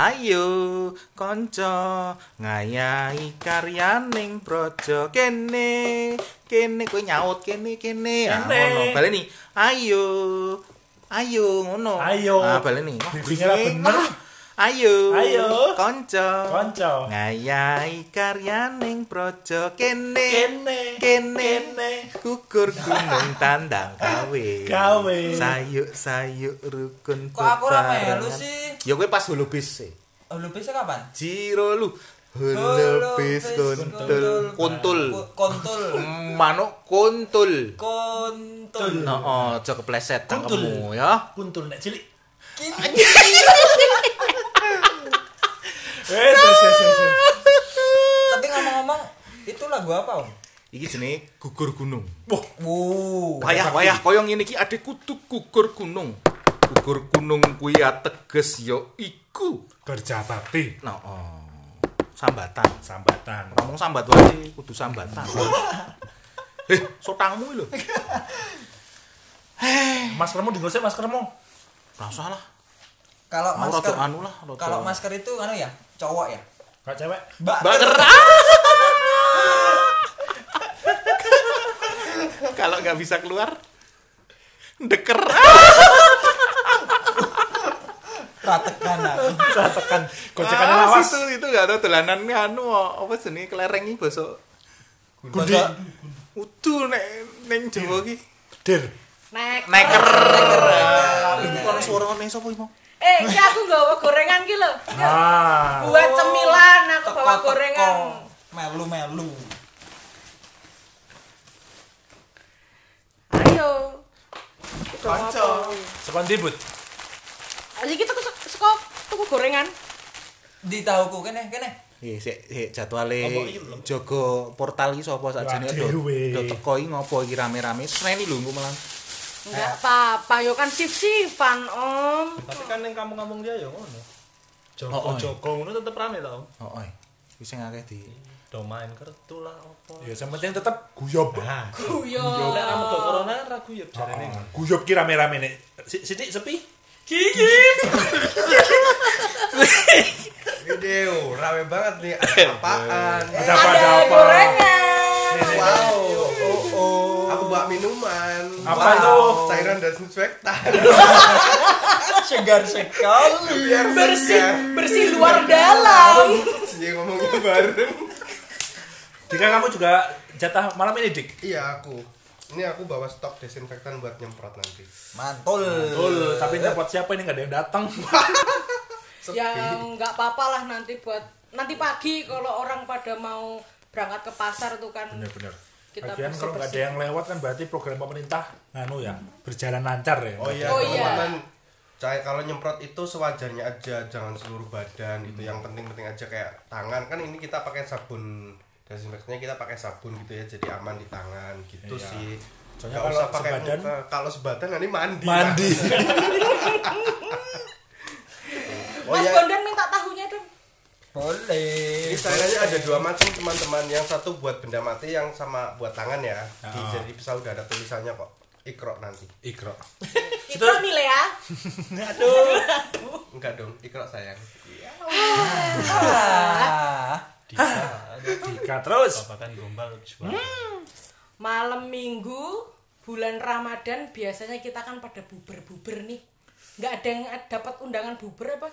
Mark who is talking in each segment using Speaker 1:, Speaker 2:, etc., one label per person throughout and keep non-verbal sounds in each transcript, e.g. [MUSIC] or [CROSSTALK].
Speaker 1: Ayo kanca ngayahi karyaning praja kene. Kene kowe nyaut kene kene. Ah ngono. Baleni ayo ayo ngono.
Speaker 2: Ayo.
Speaker 1: ah baleni Wah,
Speaker 2: bener.
Speaker 1: Ayo
Speaker 2: Ayo.
Speaker 1: kanca
Speaker 2: Kanca.
Speaker 1: ngayahi karyaning praja kene
Speaker 2: Kene.
Speaker 1: kene
Speaker 2: Kene.
Speaker 1: kukur gunung tandang gawe
Speaker 2: Gawe.
Speaker 1: sayuk sayuk rukun
Speaker 3: Kok aku ora melu sih?
Speaker 1: ya kowe pas hulu bis sih
Speaker 3: lu bisa kapan?
Speaker 1: Jiro lu
Speaker 3: Hulu
Speaker 1: hulu kuntul kuntul
Speaker 3: Ku- Kontul. [LAUGHS]
Speaker 1: manuk kuntul
Speaker 3: Kontul.
Speaker 1: no oh aja kepleset
Speaker 2: Kuntul.
Speaker 1: cangkemmu ya
Speaker 2: Kuntul nek cilik.
Speaker 3: Kini. [LAUGHS]
Speaker 2: Eh. [LAUGHS]
Speaker 3: Tapi ngomong-ngomong, itu lagu apa, Om?
Speaker 1: iki jenenge gugur gunung
Speaker 2: Wah,
Speaker 3: Wuh.
Speaker 1: wayah wayah koyo ngene iki ade kudu gugur gunung gugur gunung kuwi ateges ya iku
Speaker 2: Kerjapati.
Speaker 1: no oh. sambatan
Speaker 2: Sambatan.
Speaker 1: ngomong sambat wae kudu sambatan [LAUGHS] eh sotangmu lho [LAUGHS]
Speaker 2: Maskermu digosek maskermu.
Speaker 1: lah
Speaker 3: Kalau
Speaker 1: Mau
Speaker 3: masker
Speaker 1: anu lah,
Speaker 3: Kalau masker itu anu ya, cowok ya.
Speaker 2: Kak cewek.
Speaker 3: Mbak.
Speaker 1: Baker. [LAUGHS] Kalau nggak bisa keluar, deker.
Speaker 3: Ratekan aku.
Speaker 2: Bisa tekan gocekannya
Speaker 1: Ah,
Speaker 2: lawas.
Speaker 1: Itu itu nggak tahu dolanan anu apa jenenge kelereng iki basa
Speaker 2: Gundi.
Speaker 1: udu nek ning Jawa iki.
Speaker 2: Der.
Speaker 4: Nek.
Speaker 1: Neker. Iki kono suarane sapa iki mau?
Speaker 4: Eh, iki aku gawa gorengan ki lho.
Speaker 2: Nah.
Speaker 4: Buat cemilan aku bawa
Speaker 3: Teko-teko.
Speaker 4: gorengan.
Speaker 3: Melu-melu.
Speaker 4: Ayo.
Speaker 1: Kanca.
Speaker 2: Sekon dibut.
Speaker 4: Ayo kita ke seko tuku gorengan.
Speaker 3: Di tahuku kene, kene.
Speaker 1: Eh, sik sik jadwale jaga portal iki sapa sakjane
Speaker 2: Wah,
Speaker 1: do. Do teko iki ngopo iki rame-rame. Sreni lho engko malah.
Speaker 4: Enggak apa-apa, yo kan sif-sifan, Om.
Speaker 5: Tapi kan yang kampung-kampung dia ya ngono.
Speaker 1: Oh, oh.
Speaker 5: Joko-joko ngono tetep rame tau.
Speaker 1: Oh, oi. Wis sing akeh di
Speaker 5: Do main kertu lah opo.
Speaker 2: Ya, yang penting tetap guyub.
Speaker 5: Nah,
Speaker 4: Guyo.
Speaker 5: nek do corona kan ragu ya jarene.
Speaker 2: Oh, Guyub ki rame-rame nek. Si- Sithik sepi.
Speaker 6: Video rame banget nih. Ada [LAUGHS] apaan?
Speaker 2: Ada apa ada
Speaker 4: gorengan.
Speaker 6: Wow. Bawa minuman.
Speaker 2: Apa
Speaker 6: Wow.
Speaker 2: itu?
Speaker 6: Cairan desinfektan. [LAUGHS]
Speaker 3: Segar sekali.
Speaker 6: Biar
Speaker 4: Bersih,
Speaker 6: segar.
Speaker 4: bersih luar dalam.
Speaker 6: Jadi ngomongnya bareng.
Speaker 2: Dika kamu juga jatah malam ini dik.
Speaker 6: Iya aku. Ini aku bawa stok desinfektan buat nyemprot nanti.
Speaker 3: Mantul.
Speaker 2: Betul, tapi nyepot siapa ini nggak ada yang datang. [LAUGHS]
Speaker 4: Ya enggak apa-apa lah nanti buat nanti pagi kalau orang pada mau berangkat ke pasar tuh kan
Speaker 2: Bener-bener.
Speaker 4: Kita
Speaker 2: Lagian kalau nggak ada yang lewat kan berarti program pemerintah nganu ya berjalan lancar ya.
Speaker 6: Oh iya,
Speaker 4: Oh iya.
Speaker 6: Cai kalau nyemprot itu sewajarnya aja, jangan seluruh badan gitu. Yang penting-penting aja kayak tangan. Kan ini kita pakai sabun desinfektannya kita pakai sabun gitu ya, jadi aman di tangan gitu
Speaker 2: Iya.
Speaker 6: sih.
Speaker 2: Soalnya kalau
Speaker 6: usah pakai
Speaker 2: sebadan-
Speaker 6: muka. Kalau sebadan nanti mandi.
Speaker 2: Mandi. [LAUGHS]
Speaker 6: Oh
Speaker 4: Mas
Speaker 6: iya.
Speaker 4: Bondan minta tahunya dong.
Speaker 3: Boleh.
Speaker 6: Ini cairannya ada dua macam teman-teman. Yang satu buat benda mati, yang sama buat tangan ya. Di-
Speaker 2: Ah.
Speaker 6: Jadi bisa udah ada tulisannya kok. Ikro nanti.
Speaker 2: Ikro. [LAUGHS]
Speaker 4: Itu nih ya. [LAUGHS]
Speaker 6: Enggak dong, ikro sayang.
Speaker 3: Ah.
Speaker 2: Dika terus.
Speaker 5: Babakan gombal jual.
Speaker 4: Malam Minggu bulan Ramadan biasanya kita kan pada buber-buber nih. Nggak ada yang dapat undangan buber apa?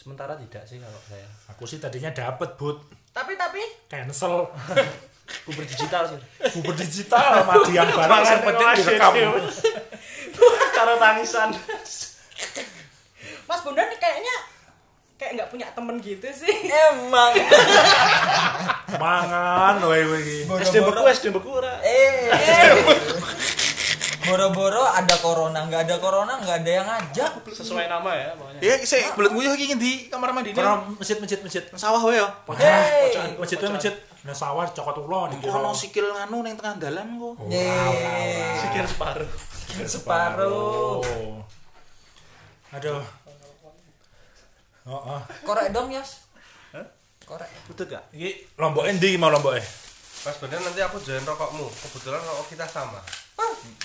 Speaker 5: Sementara tidak sih kalau saya.
Speaker 2: Aku sih tadinya dapet but
Speaker 4: Tapi tapi
Speaker 2: cancel. [LAUGHS]
Speaker 5: Kubur digital sih.
Speaker 2: Bubur digital mati yang barang yang penting direkam.
Speaker 5: Karo [LAUGHS] tangisan.
Speaker 4: Mas Bondan nih kayaknya kayak nggak punya temen gitu sih.
Speaker 3: Emang.
Speaker 2: Mangan wae wae iki.
Speaker 5: SD beku, SD beku ora.
Speaker 3: Eh. Boro-boro ada corona, nggak ada corona, nggak ada yang ngajak.
Speaker 5: Sesuai nama ya pokoknya.
Speaker 1: Ya, sik belet nguyuh iki di kamar mandi.
Speaker 2: Kono masjid masjid masjid.
Speaker 1: Sawah wae ya.
Speaker 2: Masjid wae masjid. Nah sawah cokot ulo di
Speaker 1: Ono sikil nganu ning tengah dalan kok.
Speaker 3: Yeay.
Speaker 5: Sikir separuh.
Speaker 3: Separuh.
Speaker 2: Oh. Aduh. Oh, oh.
Speaker 3: Korek dong, Yas. Korek.
Speaker 5: Utut gak?
Speaker 2: Iki lombok endi mau lombok e?
Speaker 6: Mas bener nanti aku join rokokmu. Kebetulan rokok kita sama.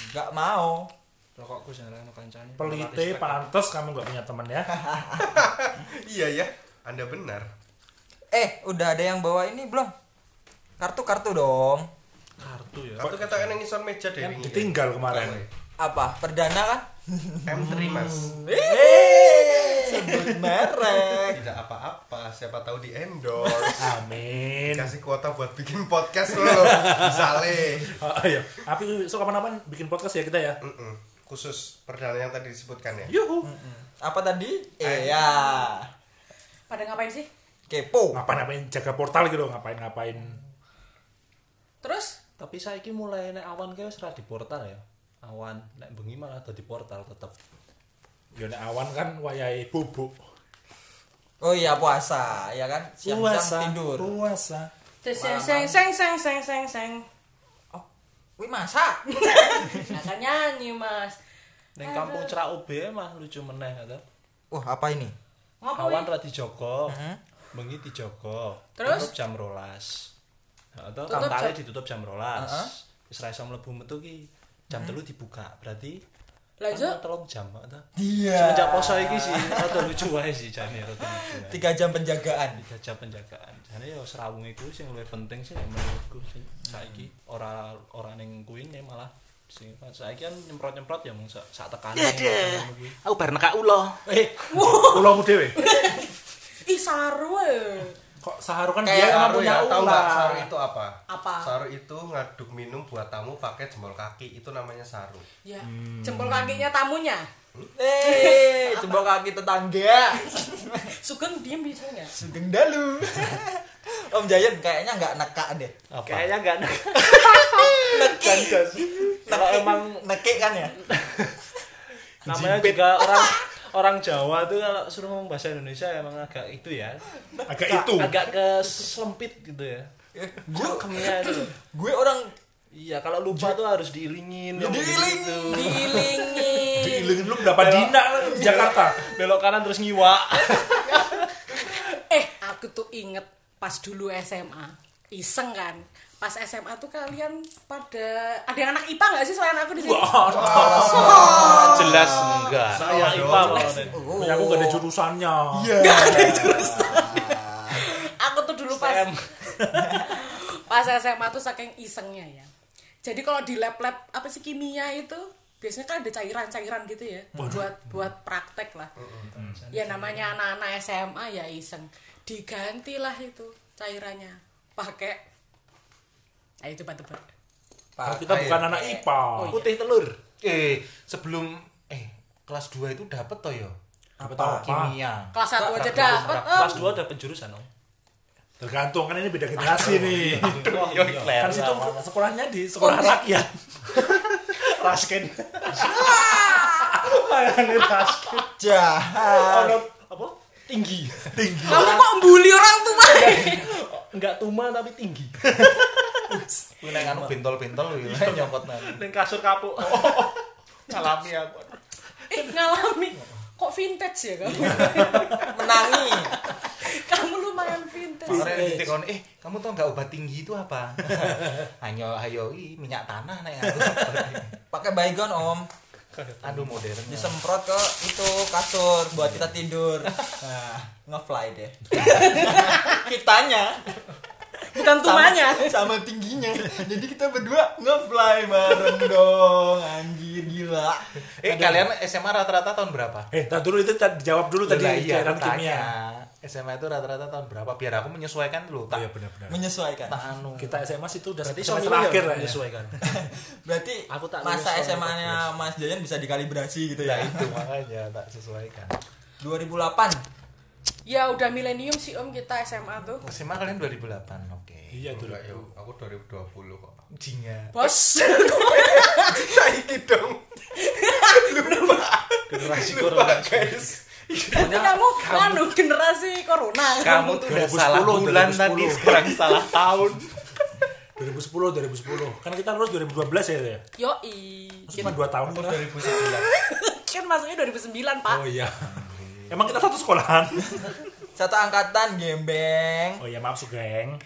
Speaker 3: Nggak mau.
Speaker 5: Rokokku jarang kancane.
Speaker 2: Pelite pantes kamu nggak punya temen ya. [LAUGHS]
Speaker 6: iya ya anda benar
Speaker 3: Eh, udah ada yang bawa ini belum? Kartu-kartu dong.
Speaker 5: Kartu ya.
Speaker 6: Kartu kata yang ngison meja deh
Speaker 2: Kan ditinggal kemarin.
Speaker 3: Apa? Perdana kan?
Speaker 6: M3 mas [LAUGHS]
Speaker 3: Eh, sebut merek.
Speaker 6: tidak apa-apa siapa tahu di endorse [LAUGHS]
Speaker 2: Amin.
Speaker 6: kasih kuota buat bikin podcast loh misale
Speaker 2: Oh, ayo. Tapi so kapan-kapan bikin podcast ya kita ya.
Speaker 6: Mm-mm. khusus perdana yang tadi disebutkan ya
Speaker 2: Yuhu.
Speaker 3: Apa tadi? Eh, ya.
Speaker 4: Pada ngapain sih?
Speaker 3: Kepo.
Speaker 2: Ngapain-ngapain jaga portal gitu, ngapain-ngapain.
Speaker 4: Terus
Speaker 5: Tapi saiki mulai nek awan kae wis ra di portal ya. Awan nek bengi malah di portal tetep.
Speaker 2: Ya nek awan kan wayahe bubuk.
Speaker 3: Oh iya puasa, ya kan? Siang-siang tidur.
Speaker 2: Puasa.
Speaker 4: Terus seng seng seng seng seng seng seng.
Speaker 3: Oh, wih masak. [LAUGHS]
Speaker 4: Nah, kan nyanyi mas.
Speaker 5: Ning kampung Cerak UB mah lucu meneh ta.
Speaker 3: Wah, apa ini?
Speaker 4: Ngapa
Speaker 5: Awan ra dijogo. Bengi dijogo.
Speaker 4: Terus?
Speaker 5: Tutup jam 12. Heeh, to
Speaker 4: Tutup
Speaker 5: kantare
Speaker 4: jam-
Speaker 5: ditutup jam 12.
Speaker 3: Heeh.
Speaker 5: Wis ra iso mlebu metu ki jam 3 dibuka. Berarti
Speaker 4: Lanjut.
Speaker 5: kan telung jam ta.
Speaker 3: Iya.
Speaker 5: Semenjak poso iki sih rada lucu wae sih jane rada lucu. wae.
Speaker 3: Tiga jam penjagaan.
Speaker 5: tiga jam penjagaan jane ya serawung iku sing luwih penting sih menurutku sih saiki ora ora ning kuwi malah sing saiki kan nyemprot-nyemprot ya mung sak sak tekane
Speaker 1: Aku bar nekak ulo.
Speaker 2: Eh, ulangmu dhewe.
Speaker 4: Ih saru eh.
Speaker 2: Kok Saharu kan
Speaker 3: Kayak
Speaker 2: dia emang punya
Speaker 6: ya tahu nggak
Speaker 2: ular.
Speaker 6: saru itu apa
Speaker 4: Apa?
Speaker 6: saru itu ngaduk minum buat tamu pakai jempol kaki itu namanya saru
Speaker 4: Ya, jempol kakinya tamunya.
Speaker 3: Eh, coba kaki tetangga.
Speaker 4: Sugeng diem bisa nggak?
Speaker 3: Sugeng dalu. Om Jayan kayaknya nggak neka deh.
Speaker 5: kayaknya enggak
Speaker 3: Neki.
Speaker 5: kalau emang
Speaker 3: neki kan ya? [LAUGHS]
Speaker 5: namanya juga orang orang Jawa tuh kalau suruh ngomong bahasa Indonesia emang agak itu ya
Speaker 2: Agak itu.
Speaker 5: agak kesempit gitu ya
Speaker 3: Gue
Speaker 5: kemnya itu loh.
Speaker 3: gue orang
Speaker 5: iya kalau lupa tuh harus diilingin
Speaker 3: diilingin.
Speaker 5: gitu.
Speaker 4: Diilingi.
Speaker 2: Diilingin lu berapa dina di Jakarta?
Speaker 5: belok kanan terus ngiwa [LAUGHS]
Speaker 4: Eh, aku tuh inget pas dulu SMA. Iseng kan. Pas SMA tuh kalian pada ada yang anak IPA nggak sih selain aku di sini?
Speaker 1: Jelas enggak.
Speaker 5: saya IPA malah Nen.
Speaker 2: Punya aku gak ada jurusannya. Iya.
Speaker 4: Aku tuh dulu pas [LAUGHS] pas SMA tuh saking isengnya ya. Jadi kalau di lab-lab apa sih kimia itu biasanya kan ada cairan-cairan gitu ya buat buat praktek lah. Ya namanya anak-anak SMA ya iseng. Digantilah itu cairannya pakai Ayo coba-coba.
Speaker 2: Kalau kita bukan anak IPA.
Speaker 5: putih telur
Speaker 1: Eh, sebelum eh kelas 2 itu dapat toh yo.
Speaker 2: Apa tahu apa?
Speaker 1: Kimia.
Speaker 4: Kelas 1 aja dapat.
Speaker 5: Kelas 2 ada penjurusan om
Speaker 2: Tergantung kan ini beda generasi nih.
Speaker 5: oh, iya.
Speaker 2: Kan situ sekolahnya di sekolah rakyat.
Speaker 5: Rasken. Layane Rasken.
Speaker 3: jahat.
Speaker 5: Ono apa? Tinggi.
Speaker 4: Kamu kok bully orang tua?
Speaker 5: Enggak tuma tapi tinggi. [LAUGHS]
Speaker 1: Kuwi nek anu bentol-bentol lho yo nyokot nang.
Speaker 5: Ning kasur kapuk. Ngalami aku.
Speaker 4: eh ngalami. Kok vintage ya kamu?
Speaker 3: Menangi.
Speaker 4: kamu lumayan vintage.
Speaker 1: Makanya ditekon, eh kamu tau nggak obat tinggi itu apa? [LAUGHS] Ayo, ayo, i, minyak tanah aku.
Speaker 3: Pakai baygon om.
Speaker 1: Aduh modern.
Speaker 3: Disemprot ke itu kasur buat kita tidur. Nah, ngefly deh. [LAUGHS] Kitanya
Speaker 4: Bukan tumanya.
Speaker 3: sama tingginya. Jadi kita berdua ngefly bareng dong. Anjir gila.
Speaker 1: Eh kalian SMA rata-rata tahun berapa?
Speaker 2: Eh, tar dulu itu tadi dijawab dulu tadi
Speaker 1: Lah, iya,
Speaker 2: cairan kimia.
Speaker 1: SMA itu rata-rata tahun berapa? Biar aku menyesuaikan dulu.
Speaker 2: Oh
Speaker 1: Tak,
Speaker 2: iya benar-benar.
Speaker 3: Menyesuaikan.
Speaker 1: tak anu.
Speaker 2: Kita SMA sih itu udah
Speaker 5: Berarti
Speaker 2: semester akhir lah ya.
Speaker 5: menyesuaikan. [LAUGHS]
Speaker 3: Berarti
Speaker 5: Aku tak
Speaker 3: masa SMA-nya Mas Jayan bisa dikalibrasi gitu
Speaker 1: Nah
Speaker 3: ya.
Speaker 1: itu makanya tak sesuaikan.
Speaker 3: 2008.
Speaker 4: Ya udah milenium sih om kita SMA tuh.
Speaker 1: SMA kalian 2008, oke.
Speaker 2: Iya tuh.
Speaker 6: enggak aku 2020 kok
Speaker 1: Jinga.
Speaker 4: Bos.
Speaker 6: saiki dong [LAUGHS]
Speaker 5: Generasi corona.
Speaker 6: guys
Speaker 4: Berarti kamu anu generasi corona.
Speaker 1: Kamu tuh udah
Speaker 2: 2010,
Speaker 1: salah bulan
Speaker 2: 2010.
Speaker 1: tadi, sekarang salah tahun. [LAUGHS]
Speaker 2: 2010 2010. Kan kita lulus 2012 ya ya.
Speaker 4: Yoi.
Speaker 2: Cuma 2 tahun [LAUGHS] kan.
Speaker 6: 2019
Speaker 4: Kan masuknya 2009 pak.
Speaker 2: Oh iya. Emang kita satu sekolahan.
Speaker 3: Satu angkatan gembeng.
Speaker 2: Oh iya maaf Sugeng.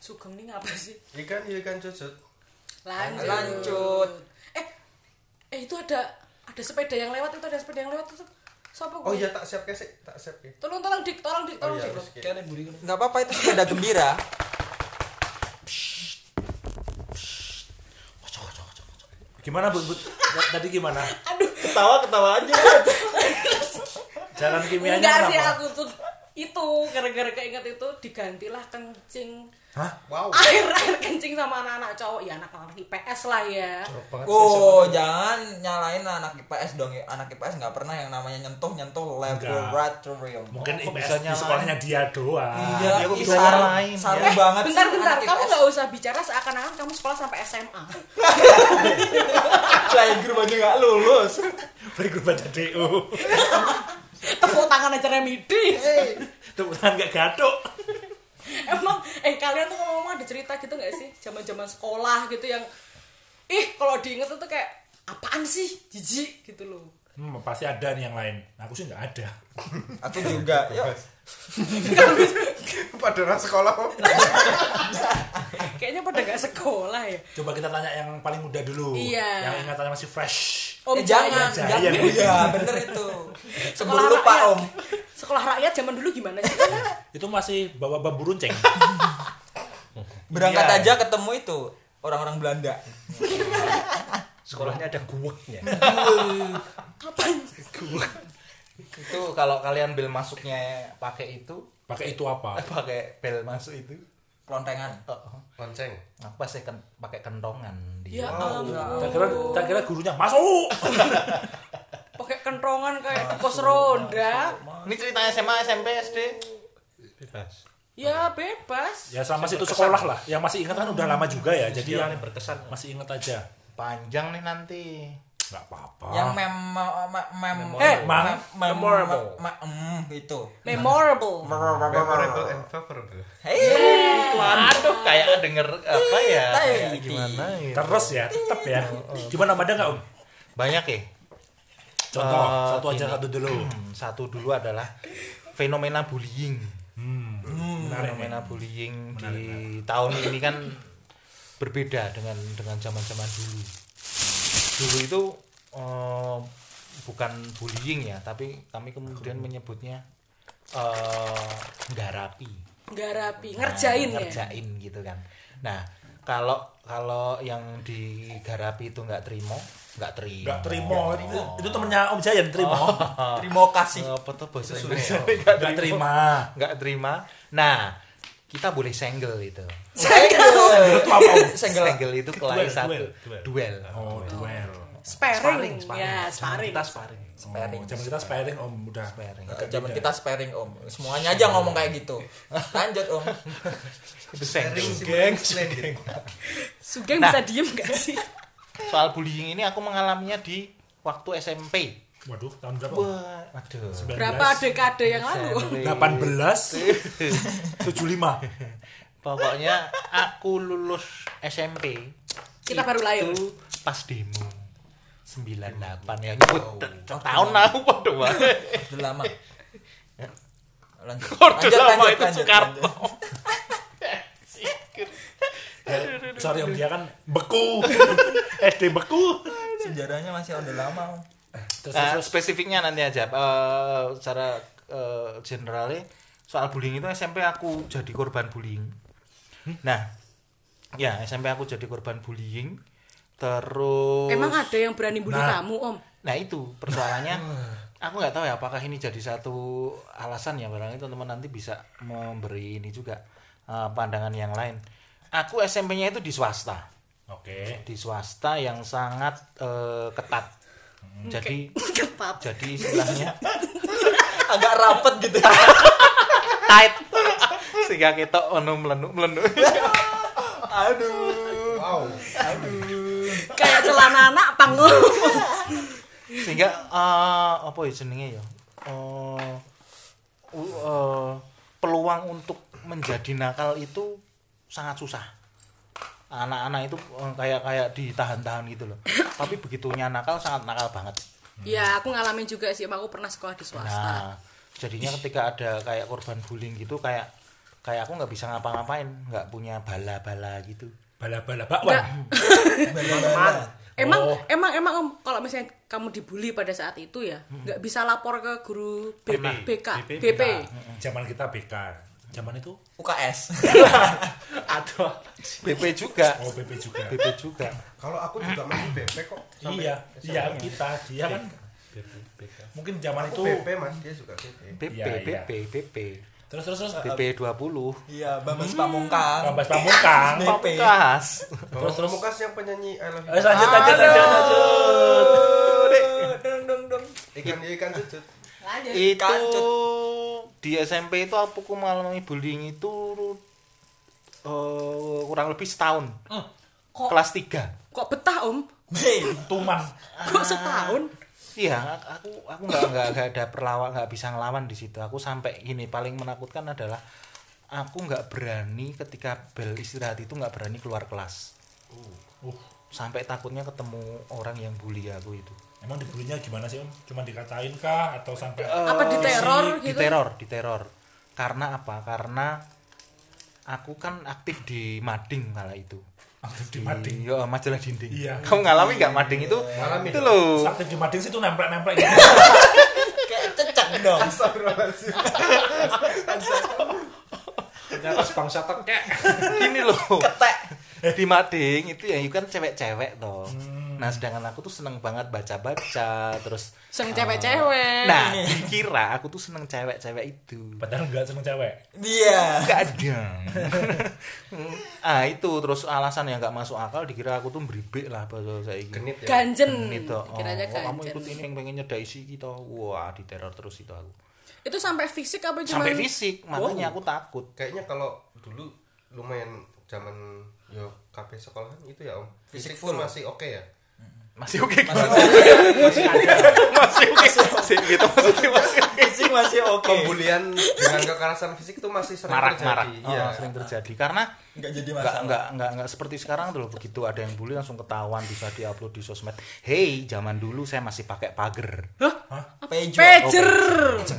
Speaker 4: Sugeng ini ngapa sih?
Speaker 6: ikan ikan cucut
Speaker 4: Lanjut.
Speaker 3: Lanjut.
Speaker 4: Eh, eh itu ada ada sepeda yang lewat itu ada sepeda yang lewat itu. Sopo
Speaker 6: Oh
Speaker 4: kuwi?
Speaker 6: iya tak siap sih, tak siap ke.
Speaker 4: Tolong tolong dik, tolong dik,
Speaker 6: Oh
Speaker 4: tolong
Speaker 6: iya,
Speaker 4: dik.
Speaker 1: Kene mburi.
Speaker 3: Enggak apa-apa itu sepeda gembira.
Speaker 2: Gimana Bud? Bud? Tadi gimana?
Speaker 1: Ketawa ketawa aja.
Speaker 2: Jalan kimianya
Speaker 4: Enggak sih aku tuh itu gara-gara keinget itu digantilah kencing
Speaker 2: Hah?
Speaker 6: Wow. [LAUGHS]
Speaker 4: air air kencing sama anak-anak cowok ya anak-anak IPS lah ya
Speaker 3: Oh, jangan nyalain anak IPS dong. Anak IPS nggak pernah yang namanya nyentuh-nyentuh laboratorium.
Speaker 2: Mungkin
Speaker 1: kok
Speaker 2: IPS di sekolahnya dia doang.
Speaker 3: Iya, ih,
Speaker 1: bisa
Speaker 3: saru,
Speaker 1: nyalain,
Speaker 3: saru
Speaker 4: Eh,
Speaker 3: banget
Speaker 4: bentar
Speaker 3: sih
Speaker 4: bentar
Speaker 3: anak
Speaker 4: kamu nggak usah bicara seakan-akan kamu sekolah sampai SMA [LAUGHS]
Speaker 3: Lain grup aja nggak lulus.
Speaker 2: Berikut baca DO.
Speaker 4: tepuk tangan aja remedi
Speaker 2: Tepuk tangan gak gatuk. [LAUGHS]
Speaker 4: emang eh kalian tuh ngomong ada cerita gitu nggak sih zaman-zaman sekolah gitu yang ih kalau diinget tuh kayak apaan sih jijik gitu loh
Speaker 2: Hmm, pasti ada nih yang lain. Aku sih nggak ada.
Speaker 3: Aku juga. [LAUGHS] Yuk. [LAUGHS]
Speaker 6: Pada orang sekolah kok.
Speaker 4: kayaknya pada nggak sekolah ya
Speaker 2: Coba kita tanya yang paling muda dulu.
Speaker 4: Iya.
Speaker 2: Yang ingatannya masih fresh.
Speaker 4: Om
Speaker 3: eh, jangan,
Speaker 4: Jaya.
Speaker 2: Jaya.
Speaker 3: jangan. Iya, bener itu. [LAUGHS]
Speaker 4: sekolah
Speaker 3: Sebelum lupa
Speaker 4: rakyat
Speaker 3: Om.
Speaker 4: sekolah rakyat zaman dulu gimana sih [LAUGHS]
Speaker 2: Itu masih bawa bambu runceng.
Speaker 3: Berangkat
Speaker 1: Iya.
Speaker 3: aja ketemu itu orang-orang Belanda.
Speaker 1: Sekolahnya ada guweknya.
Speaker 4: kapan
Speaker 1: itu kalau kalian bel masuknya pakai itu,
Speaker 2: Pakai itu apa? [LAUGHS]
Speaker 1: pakai bel masuk itu.
Speaker 3: Kelontengan.
Speaker 1: Oh,
Speaker 6: Lonceng.
Speaker 1: apa sih kan pakai kentongan dia.
Speaker 4: ya ampun
Speaker 2: Tak kira, tak kira gurunya masuk. [LAUGHS]
Speaker 4: pakai kentongan kayak pos ronda
Speaker 1: Ini cerita SMA, SMP, SD. Bebas.
Speaker 4: ya bebas
Speaker 2: Ya sama situ sekolah lah. Yang masih ingat kan udah lama juga ya. Jadi yang
Speaker 1: yang berkesan.
Speaker 2: masih ingat aja.
Speaker 1: Panjang nih nanti.
Speaker 2: Nggak apa-apa.
Speaker 3: Yang mem mem mem
Speaker 4: Eh,
Speaker 3: mem- mem-
Speaker 1: Memorable.
Speaker 3: mem- mm, itu.
Speaker 4: memorable
Speaker 6: Memorable and favorable.
Speaker 3: Hei.
Speaker 1: Aduh, kayak denger apa ya? Kayak gimana ya?
Speaker 2: Terus ya, tetap ya. Gimana ada nggak om?
Speaker 1: Banyak ya?
Speaker 2: Contoh,
Speaker 1: Eh,
Speaker 2: satu aja satu dulu.
Speaker 1: Hmm, satu dulu adalah fenomena bullying.
Speaker 2: Hmm. Menarik nih.
Speaker 1: fenomena bullying di tahun ini kan berbeda dengan dengan zaman-zaman dulu. Dulu itu eh, bukan bullying ya, tapi kami kemudian menyebutnya eh garapi.
Speaker 4: nggak rapi ngerjain ya
Speaker 1: ngerjain gitu kan. Nah, kalau kalau yang digarapi itu nggak terima, nggak terima.
Speaker 2: Nggak terima. Itu, itu temennya Om Jayan terima.
Speaker 3: Terima kasih.
Speaker 1: Eh, apa tuh bahasa
Speaker 6: Itu
Speaker 1: Inggris?
Speaker 6: sulit.
Speaker 2: Nggak terima.
Speaker 1: nggak terima. Nah, kita boleh senggel itu.
Speaker 3: Senggel.
Speaker 2: Itu apa om?
Speaker 3: Senggel.
Speaker 1: Senggel itu kelahi
Speaker 2: Duel,
Speaker 1: satu.
Speaker 2: duel, duel.
Speaker 1: Duel.
Speaker 2: Oh, duel.
Speaker 4: sparring, ya sparring
Speaker 1: Kita sparring.
Speaker 2: Oh, zaman kita sparing om udah.
Speaker 1: Sparring.
Speaker 3: Zaman kita sparing Om. Semuanya aja ngomong kayak gitu. Lanjut Om. [LAUGHS]
Speaker 1: Itu.
Speaker 6: Geng, geng.
Speaker 4: Sugeng
Speaker 1: Nah.
Speaker 4: bisa diem gak sih
Speaker 1: Soal bullying ini aku mengalaminya di waktu SMP.
Speaker 2: Waduh, tahun berapa?
Speaker 1: Wah, aduh.
Speaker 2: 19.
Speaker 4: berapa dekade yang lalu
Speaker 2: 18 75 [LAUGHS]
Speaker 1: Pokoknya aku lulus SMP.
Speaker 4: Kita baru lahir.
Speaker 1: Itu pas demo. 98 ya. Tahun aku padha wae.
Speaker 3: Udah lama. [LAUGHS] Lanjut. Lanjut,
Speaker 1: lama
Speaker 3: lanjut,
Speaker 1: itu
Speaker 3: lanjut,
Speaker 1: Soekarno.
Speaker 2: Ya, [LAUGHS] sorry om dia kan beku SD beku.
Speaker 3: Sejarahnya masih udah lama.
Speaker 2: Terus,
Speaker 1: Nah,
Speaker 2: terus,
Speaker 1: spesifiknya nanti aja. Eh, secara eh, generalnya soal bullying itu SMP aku jadi korban bullying. Nah, ya SMP aku jadi korban bullying. Terus
Speaker 4: emang ada yang berani bunuh
Speaker 2: Nah.
Speaker 4: kamu om
Speaker 1: Nah itu persoalannya. [LAUGHS] aku nggak tahu ya apakah ini jadi satu alasan ya barangkali teman-teman nanti bisa memberi ini juga eh, pandangan yang lain. Aku SMP-nya itu di swasta,
Speaker 2: oke
Speaker 1: di swasta yang sangat eh, ketat. Jadi
Speaker 4: ketat [LAUGHS]
Speaker 1: jadi istilahnya [LAUGHS]
Speaker 3: Agak rapet gitu. [LAUGHS]
Speaker 1: tight. Sehingga kita ono melenu melenu
Speaker 3: Aduh.
Speaker 6: Wow.
Speaker 4: kayak celana anak panggung.
Speaker 1: Sehingga eh, apa ya jenenge ya? Eh, u- eh, peluang untuk menjadi nakal itu sangat susah anak-anak itu eh, kayak kayak ditahan-tahan gitu loh [LAUGHS] tapi begitunya nakal sangat nakal banget
Speaker 4: ya aku ngalamin juga sih emang aku pernah sekolah di swasta
Speaker 1: nah jadinya ketika ada kayak korban bullying gitu kayak kayak aku nggak bisa ngapa-ngapain nggak punya bala-bala gitu
Speaker 2: bala-bala bakwan [LAUGHS]
Speaker 3: Bala-bala.
Speaker 4: Emang
Speaker 5: Oh.
Speaker 4: emang emang Om, kalau misalnya kamu dibully pada saat itu ya, nggak bisa lapor ke guru
Speaker 1: BP.
Speaker 4: BK,
Speaker 1: BP.
Speaker 4: BP.
Speaker 5: Zaman kita BK. Zaman itu
Speaker 3: UKS. [LAUGHS]
Speaker 1: Atau BP juga.
Speaker 5: oh BP juga.
Speaker 1: BP juga.
Speaker 6: Kalau aku juga masih BP kok.
Speaker 5: Iya, iya kita dia kan mungkin zaman
Speaker 6: Aku
Speaker 5: itu
Speaker 6: BP mas, dia juga BP.
Speaker 1: BP,
Speaker 5: Iya, iya.
Speaker 1: BP, BP.
Speaker 5: terus terus terus
Speaker 1: BP 20.
Speaker 3: Iya, Bambang Pamungkas.
Speaker 5: Bambas Pamungkas.
Speaker 3: BP.
Speaker 1: Pamungkas.
Speaker 6: Terus terus Mukas yang penyanyi I love you.
Speaker 5: Eh, lanjut lanjut lanjut lanjut.
Speaker 3: Dong dong dong.
Speaker 6: Ikan ikan cucut.
Speaker 1: Itu
Speaker 3: Kancut.
Speaker 1: di SMP itu aku mengalami bullying itu eh, kurang lebih setahun.
Speaker 4: Kok
Speaker 1: Kelas 3.
Speaker 4: kok betah Om?
Speaker 5: Tuman.
Speaker 4: Kok setahun?
Speaker 1: Iya, aku aku nggak nggak nggak ada perlawan nggak bisa ngelawan di situ. Aku sampai gini paling menakutkan adalah aku nggak berani ketika bel istirahat itu nggak berani keluar kelas.
Speaker 5: Uh,
Speaker 1: Sampai takutnya ketemu orang yang bully aku itu.
Speaker 5: Emang dibulinya gimana sih Om? Cuma dikatain kah atau sampai
Speaker 4: Apa di teror
Speaker 1: di
Speaker 4: gitu?
Speaker 1: teror, di teror. Karena apa? Karena aku kan aktif di mading kala itu.
Speaker 5: aktif di mading?
Speaker 1: Iya, majalah dinding.
Speaker 5: Iya.
Speaker 1: Kamu ngalami nggak mading itu?
Speaker 6: Ngalamin.
Speaker 1: Itu loh.
Speaker 5: Aktif di mading sih itu nempel-nempel gitu. [LAUGHS]
Speaker 3: kayak cecak dong.
Speaker 6: Astagfirullahaladzim.
Speaker 5: Ternyata bangsa tekek.
Speaker 1: Gini loh.
Speaker 3: Ketek.
Speaker 1: Di mading itu ya itu kan cewek-cewek toh.
Speaker 5: Hmm.
Speaker 1: Nah, sedangkan aku tuh seneng banget baca-baca terus
Speaker 4: Seneng cewek-cewek.
Speaker 1: Nah, dikira aku tuh seneng cewek-cewek itu.
Speaker 5: Padahal enggak seneng cewek.
Speaker 3: Iya.
Speaker 1: Enggak ada. [LAUGHS] ah, itu terus alasan yang nggak masuk akal dikira aku tuh beribik lah bahasa saya ini.
Speaker 6: Genit ya.
Speaker 4: Ganjen.
Speaker 1: Itu. Oh, oh, kamu
Speaker 4: ganjen.
Speaker 1: ikut ini yang pengen nyedai si kita. Wah, diteror terus itu aku.
Speaker 4: Itu sampai fisik apa cuma
Speaker 1: Sampai fisik, makanya aku takut.
Speaker 6: Kayaknya kalau dulu lumayan zaman yo KP sekolahan itu ya om.
Speaker 3: Fisik
Speaker 6: Fisik
Speaker 3: full.
Speaker 6: masih oke ya.
Speaker 1: Masih oke gimana? Masih oke. Masih gitu maksudnya masih oke.
Speaker 3: Masih oke.
Speaker 6: Pembulian dengan kekerasan fisik itu masih sering
Speaker 1: Marak-marak.
Speaker 6: terjadi.
Speaker 1: Oh,
Speaker 6: Iya.
Speaker 1: sering terjadi karena
Speaker 3: Enggak jadi
Speaker 1: nggak
Speaker 3: masalah.
Speaker 1: nggak nggak nggak seperti sekarang tuh loh begitu ada yang bully langsung ketahuan bisa diupload di sosmed. Hey, zaman dulu saya masih pakai pagar.
Speaker 3: Pejo.
Speaker 4: pager.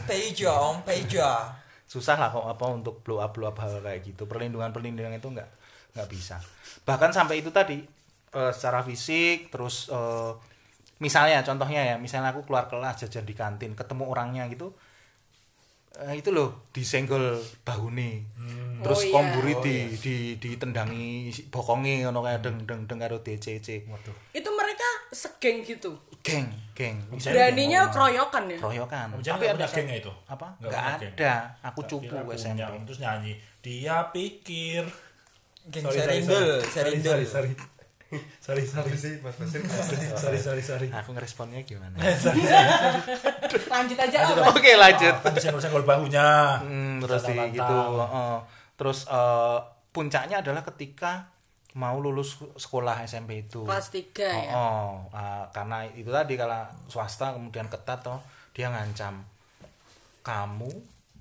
Speaker 3: Pejo, om Pejo.
Speaker 1: Susah lah kok apa untuk blow up blow up hal kayak gitu. Perlindungan perlindungan itu nggak nggak bisa. Bahkan sampai itu tadi eh, secara fisik terus eh, misalnya contohnya ya misalnya aku keluar kelas jajan di kantin ketemu orangnya gitu eh, itu loh disenggol bahune terus
Speaker 4: Oh, iya.
Speaker 1: komburi
Speaker 6: Oh,
Speaker 1: di,
Speaker 6: iya.
Speaker 1: di ditendangi bokonge ngono kayak deng deng deng karo DCC
Speaker 5: Waduh.
Speaker 4: Itu mereka segeng gitu.
Speaker 1: geng geng
Speaker 4: Beraninya keroyokan ya.
Speaker 1: keroyokan
Speaker 5: punya
Speaker 1: ada-
Speaker 5: geng ya itu?
Speaker 1: apa
Speaker 5: Nggak
Speaker 1: ada aku cupu SMP
Speaker 5: punya, Terus nyanyi. Dia pikir.
Speaker 3: Geng
Speaker 5: Sorry, sorry,
Speaker 3: Serindul,
Speaker 5: sorry. Sorry, sorry. Sorry, sorry.
Speaker 6: sih Mas Basir. [LAUGHS]
Speaker 5: Sorry, sorry, sorry.
Speaker 1: aku ngeresponnya gimana [LAUGHS]
Speaker 4: Lanjut aja
Speaker 5: Lanjut,
Speaker 4: Om.
Speaker 5: Om.
Speaker 1: oke lanjut
Speaker 5: Kan disenggol-senggol bahunya.
Speaker 1: Hmm, terus di
Speaker 5: Tantang-tantang.
Speaker 1: gitu heeh. terus eh, puncaknya adalah ketika mau lulus sekolah SMP itu
Speaker 4: Kelas 3 ya.
Speaker 1: Oh, ah, karena itu tadi kalau swasta kemudian ketat toh dia ngancam kamu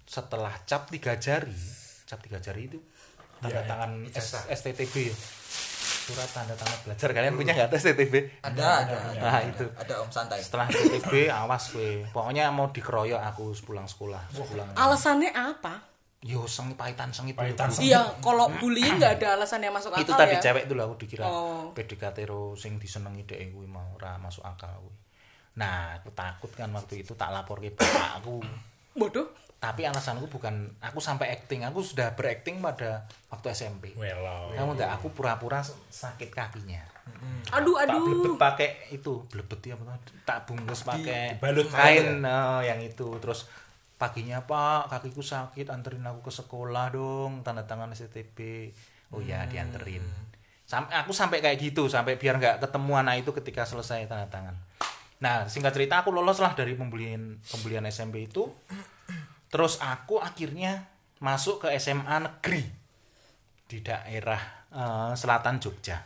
Speaker 1: setelah cap tiga jari, cap tiga jari itu tanda
Speaker 5: Iya,
Speaker 1: tangan
Speaker 6: iya,
Speaker 1: S-
Speaker 6: ijazah.
Speaker 1: STTB ya. Surat tanda tangan belajar kalian punya nggak tuh STTB?
Speaker 3: Ada, ada, ada.
Speaker 1: Nah, itu.
Speaker 3: Ada om santai.
Speaker 1: Setelah STTB awas gue. Pokoknya mau dikeroyok aku pulang sekolah, pulang.
Speaker 4: Alasannya apa?
Speaker 1: Yo sengi pahitan sengi
Speaker 5: Pahitan.
Speaker 4: Iya, kalau bullying nggak ada alasan yang masuk akal
Speaker 1: itu tadi
Speaker 4: ya.
Speaker 1: cewek dulu aku dikira
Speaker 4: Oh.
Speaker 1: PDKT ro sing disenengi dhek kuwi mau ora masuk akal kuwi. Nah, aku takut kan waktu itu tak lapor ke bapakku.
Speaker 4: Bodoh.
Speaker 1: Tapi alasanku bukan aku sampai acting, aku sudah berakting pada waktu SMP. Kamu enggak aku pura-pura sakit kakinya.
Speaker 4: Aduh,
Speaker 1: Tak blebet
Speaker 4: aduh.
Speaker 1: pakai itu, blebet ya apa? Tak bungkus pakai
Speaker 5: dibalut.
Speaker 1: kain eh, yang itu. Terus paginya Pak, kakiku sakit, anterin aku ke sekolah dong, tanda tangan STTB. Oh ya, dianterin. Sampai aku sampai kayak gitu, sampai biar nggak ketemu anak itu ketika selesai tanda tangan. Nah, singkat cerita aku lolos lah dari pembelian pembelian SMP itu. Terus aku akhirnya masuk ke SMA negeri di daerah eh, selatan Jogja.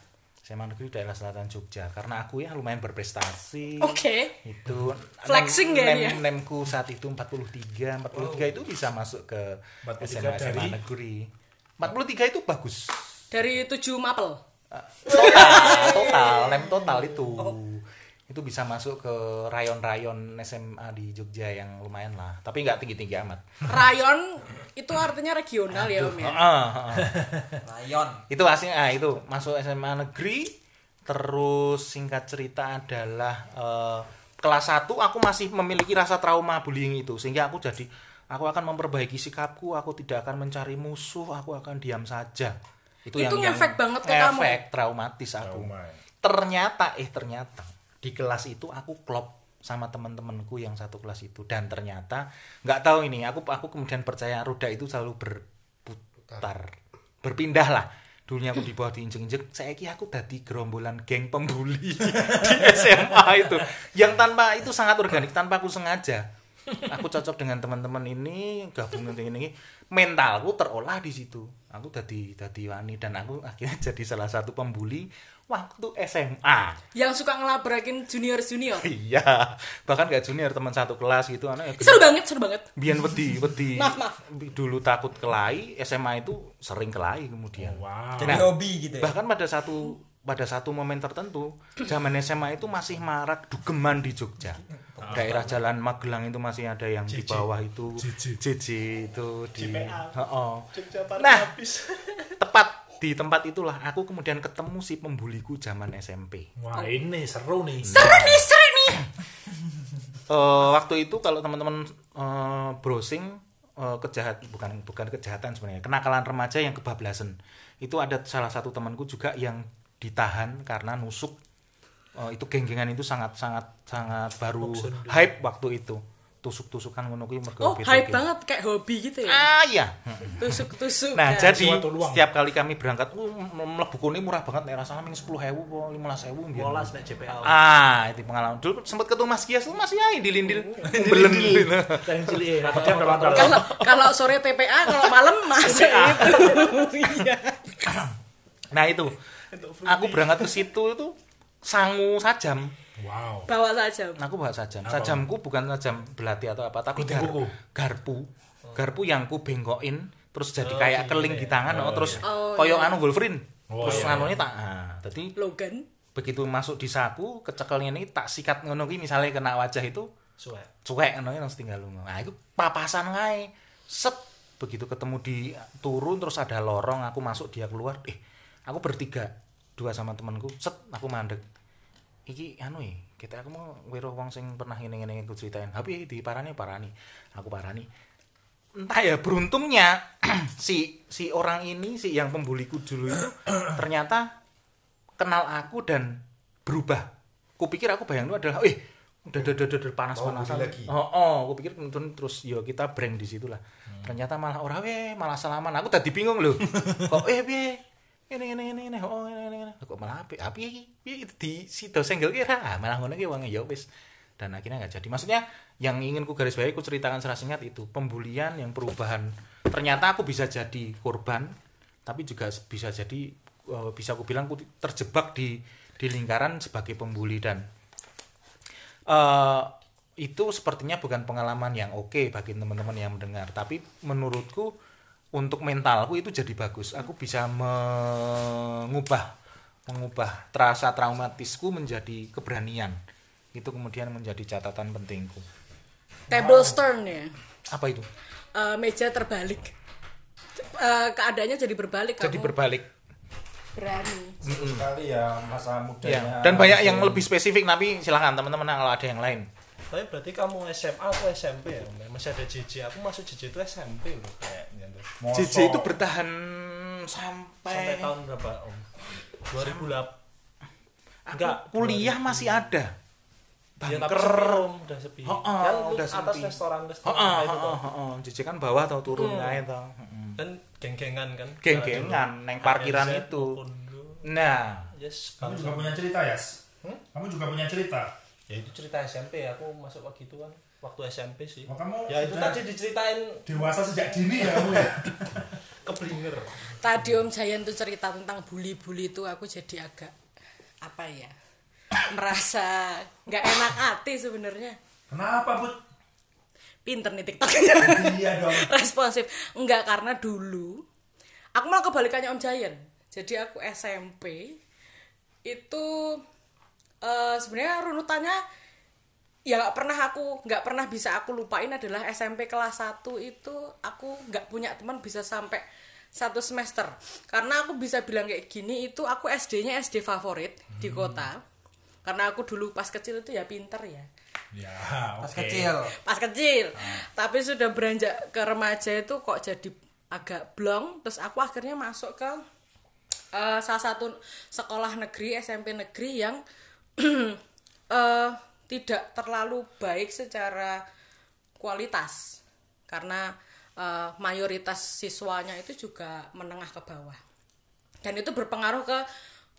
Speaker 1: SMA negeri daerah selatan Jogja karena aku ya lumayan berprestasi.
Speaker 4: Oke.
Speaker 1: Itu
Speaker 4: Flexing
Speaker 1: nem,
Speaker 4: ya
Speaker 1: nem, nemku saat itu 43, 43 itu bisa masuk ke
Speaker 5: 43
Speaker 1: SMA, SMA
Speaker 5: dari?
Speaker 1: negeri. 43 itu bagus.
Speaker 4: Dari 7 mapel.
Speaker 1: Total, [LAUGHS] total, nem total itu. Itu bisa masuk ke rayon-rayon SMA di Jogja yang lumayan lah, tapi nggak tinggi-tinggi amat.
Speaker 4: Rayon itu artinya regional ya, Om ya.
Speaker 1: Heeh, heeh.
Speaker 3: Lion.
Speaker 1: itu aslinya ah, itu masuk SMA negeri terus singkat cerita adalah eh, kelas 1 aku masih memiliki rasa trauma bullying itu sehingga aku jadi aku akan memperbaiki sikapku aku tidak akan mencari musuh aku akan diam saja itu,
Speaker 4: Itu ngefek banget ke kamu.
Speaker 1: ngefek, traumatis aku
Speaker 5: Trauma ya.
Speaker 1: ternyata eh ternyata di kelas itu aku klop sama teman-temanku yang satu kelas itu. Dan ternyata nggak tahu ini aku aku kemudian percaya roda itu selalu berputar berpindah lah. Dulunya aku di bawah diinjek-injek saya kira aku tadi gerombolan geng pembuli [LAUGHS] di SMA itu. Yang tanpa itu sangat organik tanpa aku sengaja. Aku cocok dengan teman-teman ini gabung dengan ini. Mentalku terolah di situ. Aku tadi tadi wani dan aku akhirnya [LAUGHS] jadi salah satu pembuli waktu SMA
Speaker 4: Yang suka ngelabrakin junior-junior. [LAUGHS]
Speaker 1: iya bahkan gak junior teman satu kelas gitu anak
Speaker 4: Seru banget, seru banget.
Speaker 1: biar wedi wedi
Speaker 4: Maaf, maaf.
Speaker 1: dulu takut kelai SMA itu sering kelai kemudian
Speaker 5: Wow.
Speaker 3: Jadi hobi gitu ya.
Speaker 1: bahkan pada satu pada satu momen tertentu zaman SMA itu masih marak dugeman di Jogja daerah Jalan Magelang itu masih ada yang di bawah itu
Speaker 5: JJ.
Speaker 1: Itu di.
Speaker 5: Jogja Party
Speaker 1: Nah.
Speaker 5: habis. [LAUGHS]
Speaker 1: tepat di tempat itulah aku kemudian ketemu si pembuliku zaman SMP
Speaker 5: Wah, ini seru nih.
Speaker 4: Seru nih, seru nih.
Speaker 1: Eh, waktu itu kalau teman-teman eh, browsing eh, kejahat bukan bukan kejahatan sebenarnya kenakalan remaja yang kebablasan. Itu ada salah satu temanku juga yang ditahan karena nusuk. Eh, itu geng-gengan itu sangat sangat sangat baru hype waktu itu tusuk-tusukan ngono kuwi mergo
Speaker 4: Oh, hype banget kayak hobi gitu ya.
Speaker 1: ah iya
Speaker 4: Tusuk-tusuk.
Speaker 1: Nah,
Speaker 4: kan.
Speaker 1: jadi setiap kali kami berangkat, uh, mlebu kene murah banget nek rasanya ming 10.000 apa 15.000 biar.
Speaker 5: Bolas nek JPL.
Speaker 1: Ah, itu pengalaman. Dulu sempat ketemu Mas Gias tuh masih aja dilindil. [LAUGHS] Belen.
Speaker 5: Yang cilik ya. Dia udah lontar.
Speaker 4: kalau kalau sore TPA, kalau malam masuk itu. Iya.
Speaker 1: Nah, itu. Aku berangkat ke situ itu sangu sajam.
Speaker 5: Wow.
Speaker 4: Bawa saja.
Speaker 1: Aku bawa sajam. Sajamku bukan sajam belati atau apa, tapi gar- garpu. Garpu yang ku bengkokin terus jadi kayak keling di tangan, oh, terus
Speaker 4: Oh,
Speaker 1: koyo
Speaker 4: iya.
Speaker 1: anu Wolverine.
Speaker 5: Oh,
Speaker 1: terus
Speaker 5: iya.
Speaker 1: nganune tak ah, dadi
Speaker 4: Logan.
Speaker 1: begitu masuk di saku kecekelnya ini tak sikat ngono ki misalnya kena wajah itu
Speaker 5: Suwe.
Speaker 1: cuek ngono langsung tinggal lunga. Nah, itu papasan ngae. Set begitu ketemu di turun terus ada lorong aku masuk dia keluar. Eh, aku bertiga, dua sama temanku. Set aku mandek. Iki anu ya, kita aku mau weruh wong sing pernah ngene-ngene aku ceritain. Tapi di parani parani. Aku parani. Entah ya beruntungnya [CLEARS THROAT] si si orang ini si yang pembuliku dulu itu [CLEARS THROAT] ternyata kenal aku dan berubah. Kupikir aku bayang itu adalah, eh udah udah udah, udah panas panasan.
Speaker 6: bully lagi.
Speaker 1: Oh, oh, aku pikir kemudian terus yo kita brand di situ lah. Ternyata malah orang weh malah salaman. Aku tadi bingung loh. [LAUGHS] Kok eh piye? Ini ini ini ini oh ini ini ini. Kok malah api api itu di situ senggel kira ah, malah ngono ki wong ya. Dan akhirnya nggak jadi. Maksudnya yang ingin ku garis bawahi ku ceritakan secara singkat itu pembulian yang perubahan. Ternyata aku bisa jadi korban, tapi juga bisa jadi eh, bisa aku bilang aku terjebak di di lingkaran sebagai pembuli dan eh itu sepertinya bukan pengalaman yang oke bagi teman-teman yang mendengar tapi menurutku untuk mentalku itu jadi bagus aku bisa mengubah mengubah terasa traumatisku menjadi keberanian itu kemudian menjadi catatan pentingku
Speaker 4: Table turn ya.
Speaker 1: apa itu
Speaker 4: Eh, meja terbalik. Eh, keadaannya jadi berbalik
Speaker 1: jadi
Speaker 4: kamu
Speaker 1: berbalik
Speaker 4: berani.
Speaker 5: Seru sekali ya masa mudanya.
Speaker 1: ya dan banyak yang lebih spesifik tapi silahkan teman-teman kalau ada yang lain
Speaker 5: Tapi berarti kamu SMA atau SMP ya? Masih ada JJ. Aku masuk JJ itu SMP loh kayaknya tuh.
Speaker 1: JJ itu bertahan
Speaker 5: sampai
Speaker 1: sampai,
Speaker 5: tahun berapa Om? 2008.
Speaker 1: Aku
Speaker 5: Enggak,
Speaker 1: kuliah masih ada
Speaker 5: Ya, tapi
Speaker 1: Banker.
Speaker 5: sepi, Om. udah sepi.
Speaker 1: Oh, oh,
Speaker 5: kan
Speaker 1: udah
Speaker 5: atas
Speaker 1: sepi.
Speaker 5: restoran restoran
Speaker 1: Heeh,
Speaker 5: itu tuh.
Speaker 1: heeh, heeh. JJ kan bawah atau turun
Speaker 5: Hmm.
Speaker 1: kae to. Heeh.
Speaker 5: Kan geng-gengan kan.
Speaker 1: Geng-gengan, neng parkiran itu. Nah,
Speaker 5: Yes,
Speaker 2: Kamu juga punya cerita, Yas?
Speaker 5: Hmm?
Speaker 2: Kamu juga punya cerita?
Speaker 5: Ya itu cerita SMP aku masuk waktu itu kan. Waktu SMP sih.
Speaker 2: Oh, kamu
Speaker 5: Ya itu tadi diceritain
Speaker 2: dewasa sejak dini ya kamu ya? [LAUGHS]
Speaker 5: keblinger.
Speaker 4: Tadi Om Jayan tuh cerita tentang bully-bully itu aku jadi agak apa ya? Merasa nggak enak hati sebenarnya.
Speaker 2: Kenapa, Bud?
Speaker 4: Pinter nih TikTok.
Speaker 2: Iya dong. [LAUGHS]
Speaker 4: Responsif. Enggak karena dulu aku malah kebalikannya Om Jayan. Jadi aku SMP itu eh, sebenarnya runutannya ya nggak pernah aku nggak pernah bisa aku lupain adalah SMP kelas 1 itu aku nggak punya teman bisa sampai satu semester. Karena aku bisa bilang kayak gini itu aku SD-nya SD favorit di kota. Karena aku dulu pas kecil itu ya pinter ya.
Speaker 2: Ya,
Speaker 3: Pas
Speaker 2: oke.
Speaker 3: kecil.
Speaker 4: pas kecil. Tapi sudah beranjak ke remaja itu kok jadi agak blong. Terus aku akhirnya masuk ke eh, salah satu sekolah negeri SMP negeri yang [CLEARS THROAT] eh, tidak terlalu baik secara kualitas karena eh, mayoritas siswanya itu juga menengah ke bawah dan itu berpengaruh ke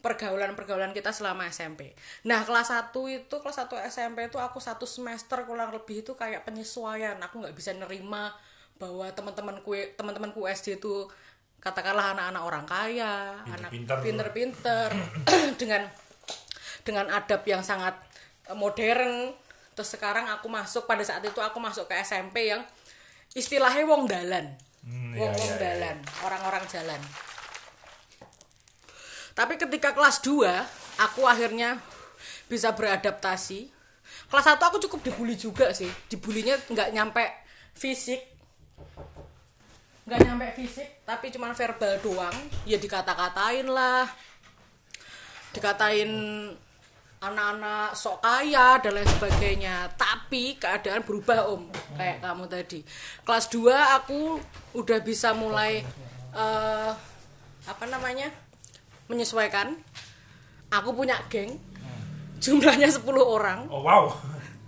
Speaker 4: pergaulan-pergaulan kita selama SMP. Nah, kelas 1 itu kelas 1 SMP itu aku satu semester kurang lebih itu kayak penyesuaian. Aku nggak bisa nerima bahwa teman-temanku teman-temanku SD itu katakanlah anak-anak orang kaya, anak
Speaker 2: Pinter-pinter.
Speaker 4: pinter-pinter [CLEARS THROAT] dengan dengan adab yang sangat eh, modern. Terus sekarang aku masuk pada saat itu aku masuk ke SMP yang istilahnya wong dalan.
Speaker 2: Hmm,
Speaker 4: wong
Speaker 2: iya,
Speaker 4: wong
Speaker 2: iya, iya.
Speaker 4: dalan, orang-orang jalan. Tapi ketika kelas 2, aku akhirnya bisa beradaptasi. Kelas 1 aku cukup dibully juga sih. Dibulinya nggak nyampe fisik. Nggak nyampe fisik, tapi cuman verbal doang. Ya dikata-katain lah. Dikatain anak-anak sok kaya dan lain sebagainya. Tapi keadaan berubah om, kayak kamu tadi. Kelas 2 aku udah bisa mulai eh, apa namanya? menyesuaikan. Aku punya geng. Jumlahnya 10 orang.
Speaker 2: Oh wow.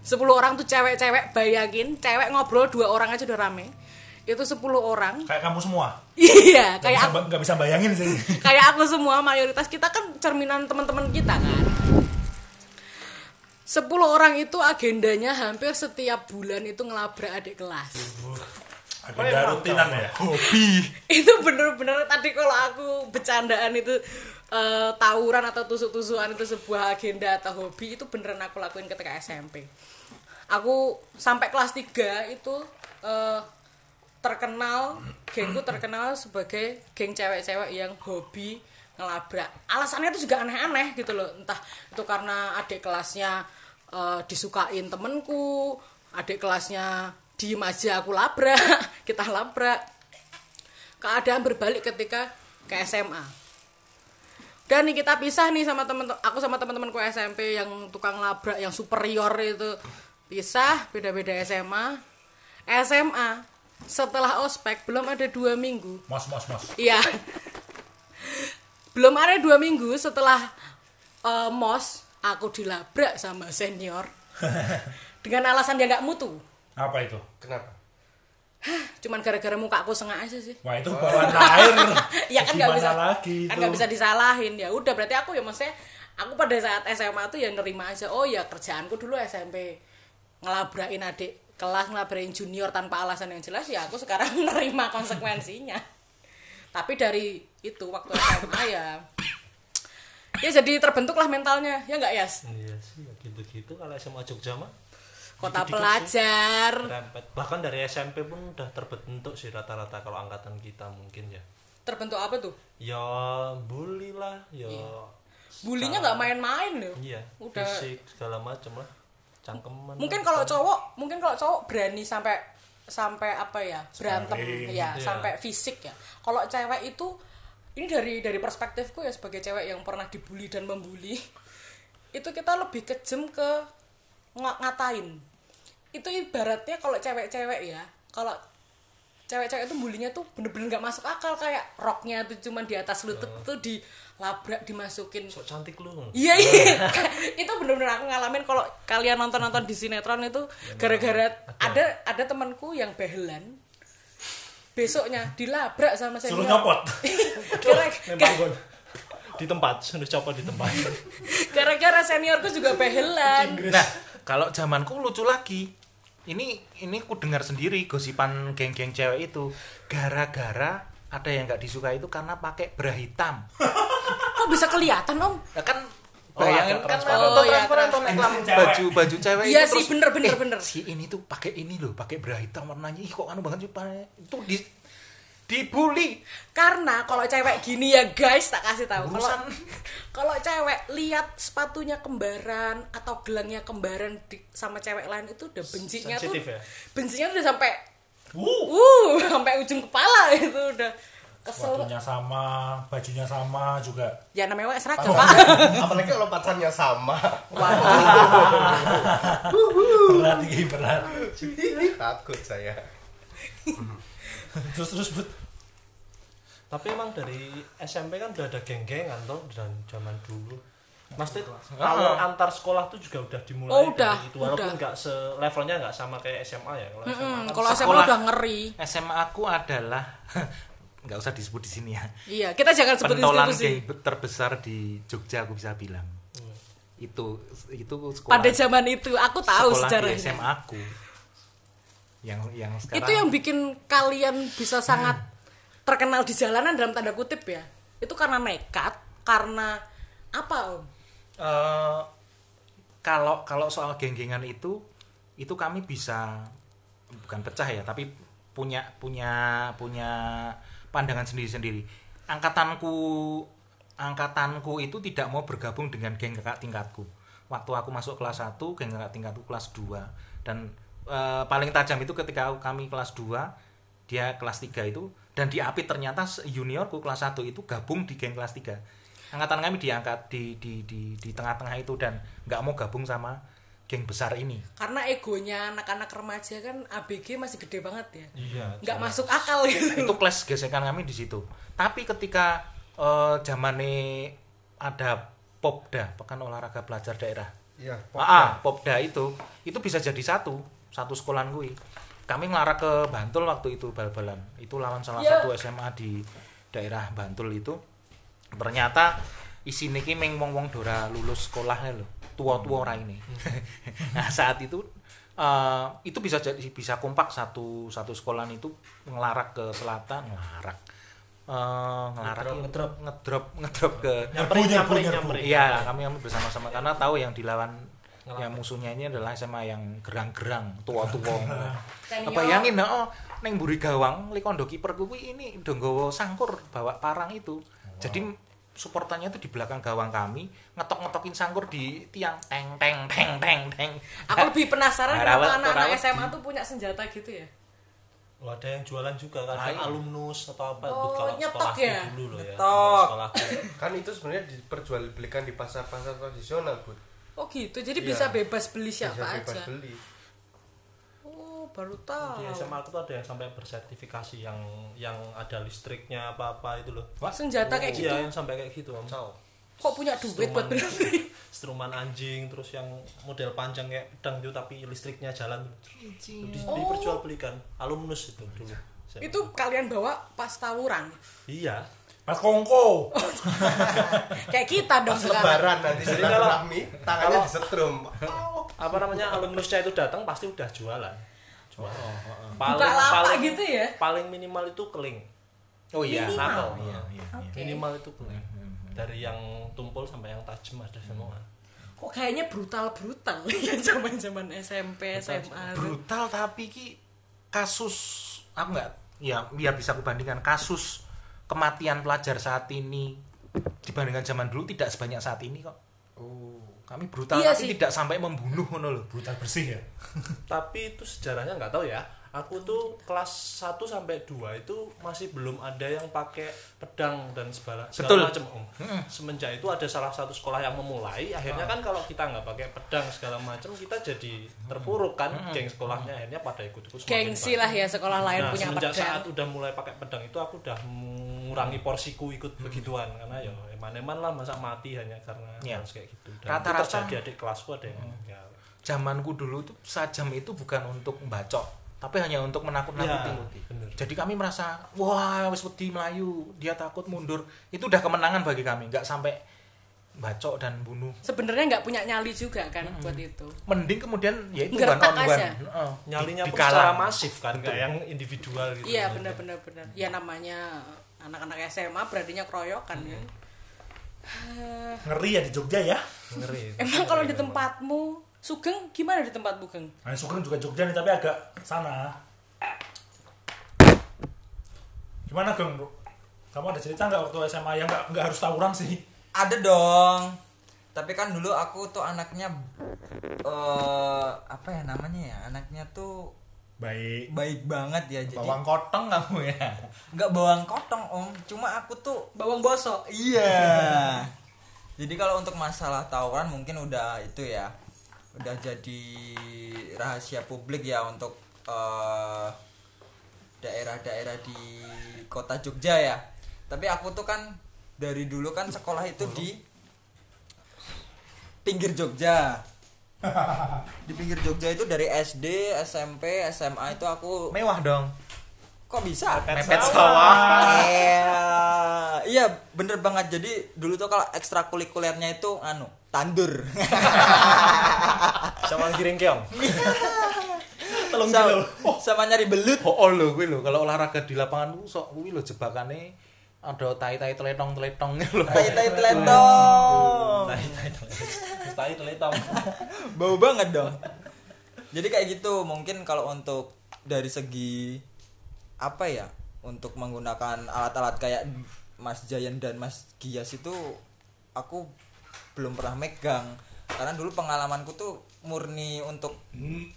Speaker 4: 10 orang tuh cewek-cewek, bayangin, cewek ngobrol dua orang aja udah rame. Itu 10 orang.
Speaker 2: Kayak kamu semua. [LAUGHS]
Speaker 4: Iya, kayak
Speaker 2: bisa,
Speaker 4: aku,
Speaker 2: nggak bisa bayangin sih.
Speaker 4: kayak aku semua mayoritas kita kan cerminan teman-teman kita kan. 10 orang itu agendanya hampir setiap bulan itu ngelabrak adik kelas.
Speaker 2: Agenda rutinan ya. [LAUGHS]
Speaker 4: itu bener-bener tadi kalau aku bercandaan itu eh, tawuran atau tusuk-tusukan itu sebuah agenda atau hobi itu beneran aku lakuin ketika SMP aku sampai kelas 3 itu eh, terkenal gengku terkenal sebagai geng cewek-cewek yang hobi ngelabrak. Alasannya itu juga aneh-aneh gitu loh. Entah itu karena adik kelasnya eh, disukain temenku adik kelasnya diem aja aku labrak [LAUGHS] kita labrak. Keadaan berbalik ketika ke SMA dan nih kita pisah nih sama temen aku sama teman-temanku SMP yang tukang labrak yang superior itu. Pisah beda-beda SMA SMA setelah ospek belum ada dua minggu.
Speaker 2: Mos mos mos.
Speaker 4: Iya. Belum ada dua minggu setelah eh, mos aku dilabrak sama senior [LAUGHS] dengan alasan dia nggak mutu.
Speaker 2: Apa itu?
Speaker 6: Kenapa?
Speaker 4: Cuman gara-gara muka aku sengak aja sih.
Speaker 2: Wah itu bawaan air. [LAUGHS]
Speaker 4: ya kan nggak bisa
Speaker 2: lagi
Speaker 4: kan nggak bisa disalahin ya udah berarti aku ya maksudnya aku pada saat SMA tuh ya nerima aja oh ya kerjaanku dulu SMP ngelabrain adik kelas ngelabrain junior tanpa alasan yang jelas ya aku sekarang [LAUGHS] nerima konsekuensinya tapi dari itu waktu SMA ya ya jadi terbentuklah mentalnya ya nggak Yas
Speaker 5: Iya sih, ya gitu-gitu kalau SMA Jogja mah
Speaker 4: kota
Speaker 5: Dikit-dikit
Speaker 4: pelajar
Speaker 5: rempet. Bahkan dari SMP pun udah terbentuk sih rata-rata kalau angkatan kita mungkin ya.
Speaker 4: terbentuk apa tuh
Speaker 5: Ya bully lah, ya
Speaker 4: bulinya nggak main-main loh
Speaker 5: iya,
Speaker 4: Udah.
Speaker 5: fisik segala macem lah. Cangkeman.
Speaker 4: mungkin kalau cowok mungkin kalau cowok berani sampai sampai apa ya berantem
Speaker 2: Sparring.
Speaker 4: ya
Speaker 5: Iya.
Speaker 4: sampai fisik ya kalau cewek itu ini dari dari perspektifku ya sebagai cewek yang pernah dibully dan membuli itu kita lebih kejem ke ng- ngatain itu ibaratnya kalau cewek-cewek ya kalau cewek-cewek itu bulinya tuh bener-bener nggak masuk akal kayak roknya tuh cuman di atas lutut tuh dilabrak dimasukin
Speaker 5: sok cantik lu.
Speaker 4: Iya iya. [LAUGHS] itu bener-bener aku ngalamin kalau kalian nonton-nonton di sinetron itu gara-gara ada ada temanku yang behelan besoknya dilabrak sama
Speaker 2: Suruh
Speaker 4: senior. [LAUGHS]
Speaker 2: nyopot.
Speaker 5: Di tempat, sudah copot di tempat.
Speaker 4: Gara-gara seniorku juga behelan.
Speaker 1: Nah, kalau zamanku lucu lagi. Ini ini ku dengar sendiri gosipan geng-geng cewek itu gara-gara ada yang nggak disuka itu karena pakai bra hitam. [LAUGHS]
Speaker 4: Kok bisa kelihatan om?
Speaker 1: Ya kan
Speaker 5: Oh,
Speaker 1: bayangin kan
Speaker 5: transparan.
Speaker 1: nonton
Speaker 4: Oh,
Speaker 1: transparan nonton
Speaker 2: transparan.
Speaker 1: iklan
Speaker 2: Cewek.
Speaker 1: baju baju cewek
Speaker 4: Iya
Speaker 1: itu
Speaker 4: sih, bener, bener,
Speaker 1: eh,
Speaker 4: bener.
Speaker 1: Si ini tuh pakai ini loh, pakai bra hitam warnanya ih kok anu banget sih Pak?" itu di dibully.
Speaker 4: Karena kalau cewek gini ya guys tak kasih tahu. Kalau [LAUGHS] kalau cewek lihat sepatunya kembaran atau gelangnya kembaran di- sama cewek lain itu udah bencinya tuh
Speaker 5: Sensitif ya?
Speaker 4: bencinya tuh udah sampai
Speaker 2: Uh,
Speaker 4: uh [LAUGHS] sampai ujung kepala itu udah kesel
Speaker 2: Sepatunya sama, bajunya sama juga.
Speaker 4: ya namanya wes seragam pak
Speaker 6: apalagi kalau pacarnya sama [LAUGHS]
Speaker 2: Berat ini berat.
Speaker 6: takut saya [LAUGHS]
Speaker 2: Terus terus but.
Speaker 5: Tapi emang dari SMP kan udah ada geng-gengan toh dan zaman dulu. Maksudnya kalau antar sekolah tuh juga udah dimulai
Speaker 4: Oh, udah,
Speaker 5: dari itu walaupun
Speaker 4: udah.
Speaker 5: nggak se levelnya nggak sama kayak SMA ya. Kalau SMA
Speaker 4: Mm,
Speaker 5: kan
Speaker 4: kalau SMA
Speaker 1: Sekolah.
Speaker 4: udah ngeri
Speaker 1: SMA aku adalah [LAUGHS] nggak usah disebut di sini ya.
Speaker 4: iya kita jangan sebut
Speaker 1: Pentolan
Speaker 4: institusi
Speaker 1: geng terbesar di Jogja aku bisa bilang. Itu itu sekolah.
Speaker 4: pada zaman itu aku tahu
Speaker 1: sekolah di
Speaker 4: sejarahnya
Speaker 1: SMA aku. Yang yang sekarang
Speaker 4: itu yang bikin kalian bisa sangat terkenal di jalanan dalam tanda kutip ya. Itu karena nekat karena apa om?
Speaker 1: Eh, kalau kalau soal geng-gengan itu itu kami bisa bukan pecah ya tapi punya punya punya pandangan sendiri-sendiri. Angkatanku angkatanku itu tidak mau bergabung dengan geng kakak tingkatku. Waktu aku masuk kelas 1 geng kakak tingkatku kelas 2 dan eh, paling tajam itu ketika kami kelas 2 dia kelas 3 itu dan di API ternyata juniorku kelas 1 itu gabung di geng kelas 3 angkatan kami diangkat di di di di tengah-tengah itu dan nggak mau gabung sama geng besar ini.
Speaker 4: Karena egonya anak-anak remaja kan ABG masih gede banget ya.
Speaker 5: Iya.
Speaker 4: nggak masuk akal gitu.
Speaker 1: Itu kelas gesekan kami di situ. Tapi ketika eh, zamane ada popda pekan olahraga pelajar daerah.
Speaker 6: Iya
Speaker 1: ah, ah, popda itu itu bisa jadi satu satu sekolahan gue kami ngelarang ke Bantul waktu itu bal-balan itu lawan salah
Speaker 4: Ya.
Speaker 1: satu SMA di daerah Bantul itu ternyata isi niki meng wong wong dora lulus sekolah lho tua-tua ora ini [LAUGHS] nah saat itu eh, itu bisa jadi bisa kompak satu satu sekolahan itu ngelarak ke selatan ngelarak Eh, ngelarak
Speaker 5: Ngedrop,
Speaker 1: ya,
Speaker 5: ngedrop.
Speaker 1: ngedrop ngedrop ke
Speaker 5: Nyamperin, nyamperin, nyamperin.
Speaker 1: Iya, kami kami bersama-sama karena tahu yang dilawan. Yang musuhnya ini adalah SMA yang gerang-gerang, tua-tua. [LAUGHS] Bayangin oh, neng buri gawang likondo kiperku kuwi ini dong nggawa sangkur bawa parang itu. Jadi supportannya itu di belakang gawang kami ngetok-ngetokin sangkur di tiang teng teng teng teng teng.
Speaker 4: aku lebih penasaran
Speaker 1: Nah,
Speaker 4: kenapa anak-anak SMA
Speaker 1: di-
Speaker 4: tuh punya senjata gitu ya
Speaker 5: Oh, ada yang jualan juga kan,
Speaker 1: iya.
Speaker 5: alumnus atau apa
Speaker 4: Oh,
Speaker 5: kalau
Speaker 4: nyetok ya?
Speaker 5: dulu loh ya.
Speaker 3: Nyetok.
Speaker 5: Sekolahku.
Speaker 6: kan itu sebenarnya diperjualbelikan di pasar-pasar tradisional bud
Speaker 4: oh gitu jadi
Speaker 6: Iya.
Speaker 4: bisa bebas beli
Speaker 6: bisa
Speaker 4: siapa
Speaker 6: bebas
Speaker 4: aja
Speaker 6: beli
Speaker 4: oh baru tahu
Speaker 5: Di SMA aku tuh ada yang sampai bersertifikasi yang yang ada listriknya apa-apa itu loh.
Speaker 4: senjata kayak gitu
Speaker 5: Iya, yang sampai kayak gitu, Om.
Speaker 4: kok punya duit buat beli [LAUGHS]
Speaker 5: Struman anjing terus yang model panjang kayak pedang itu tapi listriknya jalan. Itu di,
Speaker 4: Oh.
Speaker 5: diperjualbelikan alumnus itu dulu. SMA.
Speaker 4: itu kalian bawa pas tawuran
Speaker 5: iya.
Speaker 2: Mas Kongko. [LAUGHS]
Speaker 4: kayak kita dong
Speaker 6: pas
Speaker 4: sekarang
Speaker 6: lebaran nanti
Speaker 5: Jadi
Speaker 6: silaturahmi tangannya disetrum
Speaker 5: Apa namanya alumnusnya itu datang pasti udah jualan. Jualan.
Speaker 4: buka lapak gitu ya
Speaker 5: Paling minimal itu keling.
Speaker 1: Oh iya.
Speaker 4: Minimal.
Speaker 5: Nakal.
Speaker 1: Iya, iya, iya.
Speaker 4: Oke.
Speaker 5: Minimal itu keling. Dari yang tumpul sampai yang tajam ada semua.
Speaker 4: kok kayaknya brutal brutal [LAUGHS] ya zaman zaman SMP SMA.
Speaker 1: Brutal tapi ki kasus aku nggak ya biar bisa aku bandingkan kasus kematian pelajar saat ini dibandingkan zaman dulu tidak sebanyak saat ini kok.
Speaker 6: oh
Speaker 1: Kami brutal
Speaker 4: Iya
Speaker 1: tapi
Speaker 4: sih.
Speaker 1: tidak sampai membunuh ngono loh.
Speaker 2: Brutal bersih ya. [LAUGHS]
Speaker 5: Tapi itu sejarahnya nggak tahu ya. Aku tuh kelas 1 sampai 2 itu masih belum ada yang pakai pedang dan segala,
Speaker 1: Betul.
Speaker 5: segala macam Om. Semenjak itu ada salah satu sekolah yang memulai, akhirnya kan kalau kita nggak pakai pedang segala macam kita jadi terpuruk kan geng sekolahnya akhirnya pada ikut-ikut
Speaker 4: gengsi
Speaker 5: banyak.
Speaker 4: lah ya sekolah lain
Speaker 5: Nah,
Speaker 4: punya
Speaker 5: semenjak
Speaker 4: pedang
Speaker 5: saat udah mulai pakai pedang itu aku udah mengurangi porsiku ikut begituan karena ya eman-eman lah masa mati hanya karena
Speaker 1: Iya.
Speaker 5: harus kayak gitu. Dan
Speaker 1: Rata-rata-
Speaker 5: itu terjadi adik kelasku ada yang ya,
Speaker 1: Zamanku dulu tuh sajam itu bukan untuk membacok, tapi hanya untuk menakut-nakuti.
Speaker 5: Ya.
Speaker 1: Jadi kami merasa wah wis wedi melayu, dia takut mundur. Itu udah kemenangan bagi kami, nggak sampai bacok dan bunuh.
Speaker 4: sebenarnya nggak punya nyali juga kan buat itu
Speaker 1: Mending kemudian ya itu one on one. Heeh.
Speaker 5: nyalinya
Speaker 1: Di-
Speaker 5: secara masif kan kayak yang individual gitu
Speaker 4: iya benar benar benar ya namanya anak-anak SMA beraninya keroyokan ya
Speaker 2: Ngeri ya di Jogja ya.
Speaker 5: ngeri
Speaker 4: emang kalau di tempatmu Sugeng gimana di tempat Bugeng
Speaker 2: Nah, Sugeng juga Jogja nih tapi agak sana. Gimana Geng, Bro? Kamu ada cerita nggak waktu SMA yang nggak nggak harus tawuran sih?
Speaker 3: Ada dong. Tapi kan dulu aku tuh anaknya eh apa ya namanya ya? Anaknya tuh
Speaker 2: baik
Speaker 3: baik banget ya jadi
Speaker 1: bawang kotong kamu ya
Speaker 3: nggak bawang kotong om cuma aku tuh
Speaker 4: bawang bosok
Speaker 3: iya jadi kalau untuk masalah tawuran mungkin udah itu ya udah jadi rahasia publik ya untuk eh, daerah-daerah di kota Jogja ya. Tapi aku tuh kan dari dulu kan sekolah itu di pinggir Jogja. [LAUGHS] Di pinggir Jogja itu dari SD SMP SMA itu aku
Speaker 1: mewah dong
Speaker 3: kok bisa
Speaker 1: mepet sawah
Speaker 3: Iya, iya bener banget. Jadi dulu tuh kalau ekstrakurikulernya itu anu tandur. [LAUGHS]
Speaker 5: sama giring keong [LAUGHS]
Speaker 3: Telung kilo. Sama nyari belut.
Speaker 1: oh, oh lho kuwi lho kalau olahraga di lapangan ku sok kuwi lho jebakane ada tai-tai teletong-teletong lho
Speaker 3: Tai tai teletong.
Speaker 5: tai tai tai teletong [LAUGHS]
Speaker 3: Bau banget dong. Jadi kayak gitu. Mungkin kalau untuk dari segi apa ya? Untuk menggunakan alat-alat kayak Mas Jayan dan Mas Gias itu aku belum pernah megang. Karena dulu pengalamanku tuh murni untuk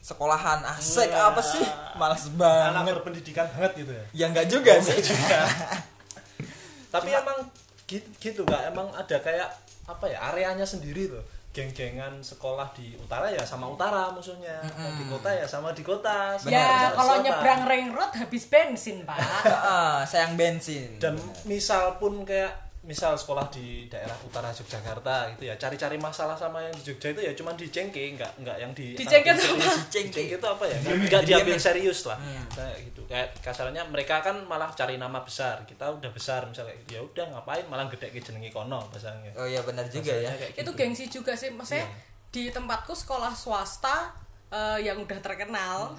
Speaker 3: sekolahan. Asik apa sih? Males
Speaker 5: anak
Speaker 3: banget.
Speaker 5: berpendidikan banget gitu ya?
Speaker 3: Ya enggak juga sih. [LAUGHS]
Speaker 5: tapi emang gitu, gitu kak. Emang ada kayak apa ya areanya sendiri tuh geng-gengan sekolah di utara ya sama utara musuhnya di kota ya sama di kota sama
Speaker 4: ya kalau nyebrang ring road habis bensin pak. [LAUGHS]
Speaker 3: Heeh, sayang bensin.
Speaker 5: Dan misal pun kayak misal sekolah di daerah utara Yogyakarta gitu ya cari-cari masalah sama yang di Jogja itu ya cuman dicengke nggak nggak yang di
Speaker 4: Dicengke itu apa?
Speaker 5: Dicengke itu apa ya? Nggak diambil serius lah. Kayak gitu. Kayak kasarnya mereka kan malah cari nama besar. Kita udah besar misalnya gitu. Ya udah ngapain? Malah gede ke jenengi kono bahasanya
Speaker 3: oh iya benar juga ya.
Speaker 5: Kayak
Speaker 4: itu
Speaker 5: gitu.
Speaker 4: gengsi juga sih. Maksudnya di tempatku sekolah swasta eh, yang udah terkenal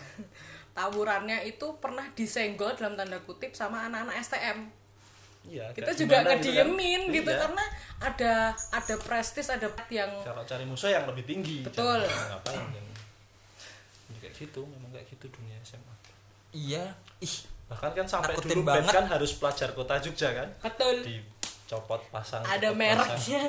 Speaker 4: tawurannya itu pernah disenggol dalam tanda kutip sama anak-anak STM
Speaker 5: Iya,
Speaker 4: kita juga
Speaker 5: gimana gitu kan.
Speaker 4: kediemin gitu,
Speaker 5: Iya.
Speaker 4: karena ada ada prestis ada yang
Speaker 5: kalau cari musuh yang lebih tinggi
Speaker 4: Betul.
Speaker 5: ngapain jangan. Ya, kayak gitu memang kayak gitu dunia SMA
Speaker 3: iya ih
Speaker 5: bahkan kan sampai dulu band
Speaker 3: banget.
Speaker 5: kan harus pelajar kota Jogja kan
Speaker 4: betul
Speaker 5: dicopot pasang
Speaker 4: ada
Speaker 5: copot pasang.
Speaker 4: mereknya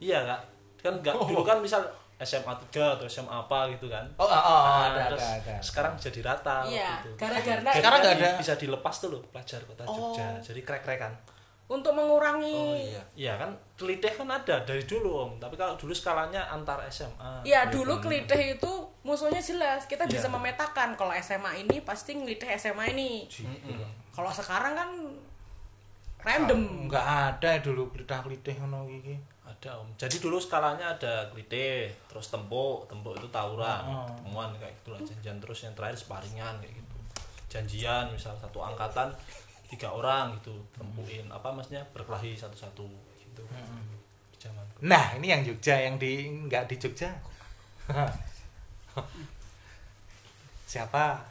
Speaker 5: iya kak kan nggak dulu kan misal SMA 3 atau SMA apa gitu kan
Speaker 1: oh, oh, oh,
Speaker 5: Nah,
Speaker 1: ada,
Speaker 5: terus
Speaker 1: ada ada
Speaker 5: sekarang jadi rata
Speaker 4: iya
Speaker 5: gitu.
Speaker 4: gara-gara
Speaker 1: Sekarang nggak ada.
Speaker 5: bisa dilepas tuh loh pelajar kota Jogja jadi krek-krekan
Speaker 4: untuk mengurangi
Speaker 3: oh iya
Speaker 5: iya kan kelitih kan ada dari dulu om tapi kalau dulu skalanya antar SMA
Speaker 4: Ya
Speaker 5: gitu.
Speaker 4: dulu kelitih itu musuhnya jelas kita bisa
Speaker 5: Iya.
Speaker 4: memetakan kalau SMA ini pasti ngelitih SMA ini. Kalau sekarang kan random.
Speaker 1: nggak ada dulu klitah-klitih ngono iki
Speaker 5: ada om. Jadi dulu skalanya ada klite terus tempuk. Tempuk itu tawuran
Speaker 1: Oh.
Speaker 5: temuan kayak gitu lah. Janjian terus yang terakhir sparingan kayak gitu. Janjian misal satu angkatan tiga orang gitu tempuin apa maksudnya? Berkelahi satu-satu gitu. Di zaman
Speaker 1: nah ini yang Jogja yang di nggak di Jogja. [LAUGHS] Siapa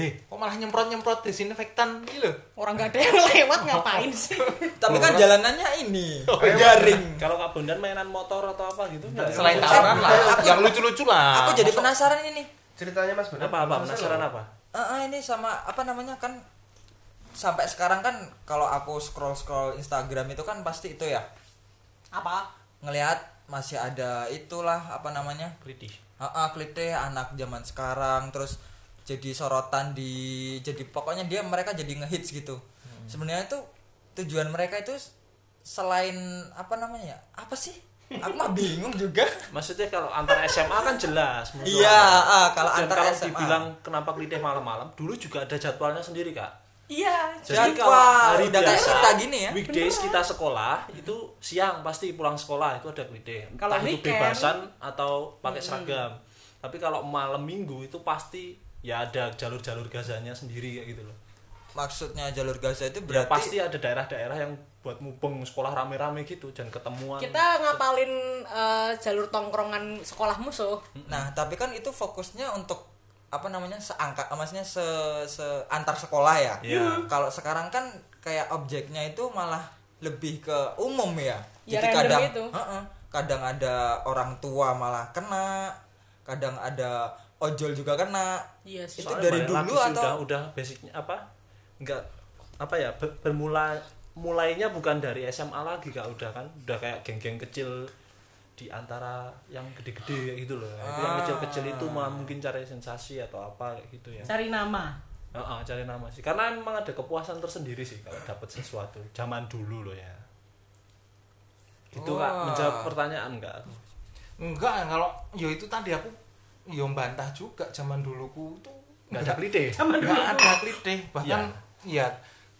Speaker 1: eh kok malah nyemprot nyemprot disinfektan? Gitu loh
Speaker 4: Orang gak ada yang lewat ngapain sih? [LAUGHS]
Speaker 3: tapi kan jalanannya ini garing
Speaker 5: kalau kak Bondan mainan motor atau apa gitu
Speaker 1: selain tawuran lah yang lucu-lucu lah.
Speaker 3: aku jadi penasaran ini
Speaker 6: ceritanya Mas Bondan
Speaker 5: apa apa? penasaran apa?
Speaker 3: Eh, eh, ini sama apa namanya kan sampai sekarang kan kalau aku scroll scroll Instagram itu kan pasti itu ya.
Speaker 4: Apa?
Speaker 3: ngelihat masih ada itulah apa namanya?
Speaker 5: Klitih
Speaker 3: Heeh, klite anak zaman sekarang terus jadi sorotan di jadi pokoknya dia mereka jadi ngehits gitu. Sebenarnya itu tujuan mereka itu selain apa namanya ya apa sih? Aku mah bingung juga. [LAUGHS]
Speaker 5: Maksudnya kalau antar SMA kan jelas
Speaker 3: iya ah, kalau
Speaker 5: Dan
Speaker 3: antar
Speaker 5: kalau
Speaker 3: SMA
Speaker 5: dibilang kenapa klitih malam-malam dulu juga ada jadwalnya sendiri kak.
Speaker 4: Iya.
Speaker 5: Jadi
Speaker 3: Jadwal,
Speaker 5: kalau hari
Speaker 3: udah
Speaker 5: biasa,
Speaker 3: kita gini ya.
Speaker 5: weekdays kita sekolah itu siang pasti pulang sekolah itu ada klite.
Speaker 4: Kalau
Speaker 5: Entah itu
Speaker 4: weekend-
Speaker 5: bebasan atau pakai seragam. Tapi kalau malam minggu itu pasti ya ada jalur-jalur gazanya sendiri kayak gitu loh.
Speaker 3: maksudnya jalur Gaza itu
Speaker 5: Ya
Speaker 3: berarti
Speaker 5: pasti ada daerah-daerah yang buat mubeng sekolah rame-rame gitu dan ketemuan.
Speaker 4: Kita ngapalin eh, jalur tongkrongan sekolah musuh.
Speaker 3: Nah, tapi kan itu fokusnya untuk apa namanya seangkat, maksudnya se, se antar sekolah ya.
Speaker 5: Iya.
Speaker 3: Kalau sekarang kan kayak objeknya itu malah lebih ke umum ya.
Speaker 4: Ya,
Speaker 3: Jadi kadang,
Speaker 4: gitu.
Speaker 3: Heeh, kadang ada orang tua malah kena, kadang ada ojol juga kena.
Speaker 4: Iya sih.
Speaker 3: Itu
Speaker 5: Soalnya
Speaker 3: dari dulu atau
Speaker 5: udah udah basicnya apa? Enggak apa ya ber- bermula mulainya bukan dari SMA lagi kak. Udah kan udah kayak geng-geng kecil di antara yang gede-gede gitu loh. Itu yang kecil-kecil itu mah mungkin cari sensasi atau apa gitu ya.
Speaker 4: Cari nama.
Speaker 5: Heeh, cari nama sih. Karena memang ada kepuasan tersendiri sih kalau dapat sesuatu. Zaman dulu loh ya. Itu kak.
Speaker 3: Wah.
Speaker 5: menjawab pertanyaan enggak
Speaker 1: enggak kalau yo itu tadi aku yo bantah juga zaman duluku tuh.
Speaker 5: Nggak ada klite
Speaker 1: nggak ada klite bahkan ya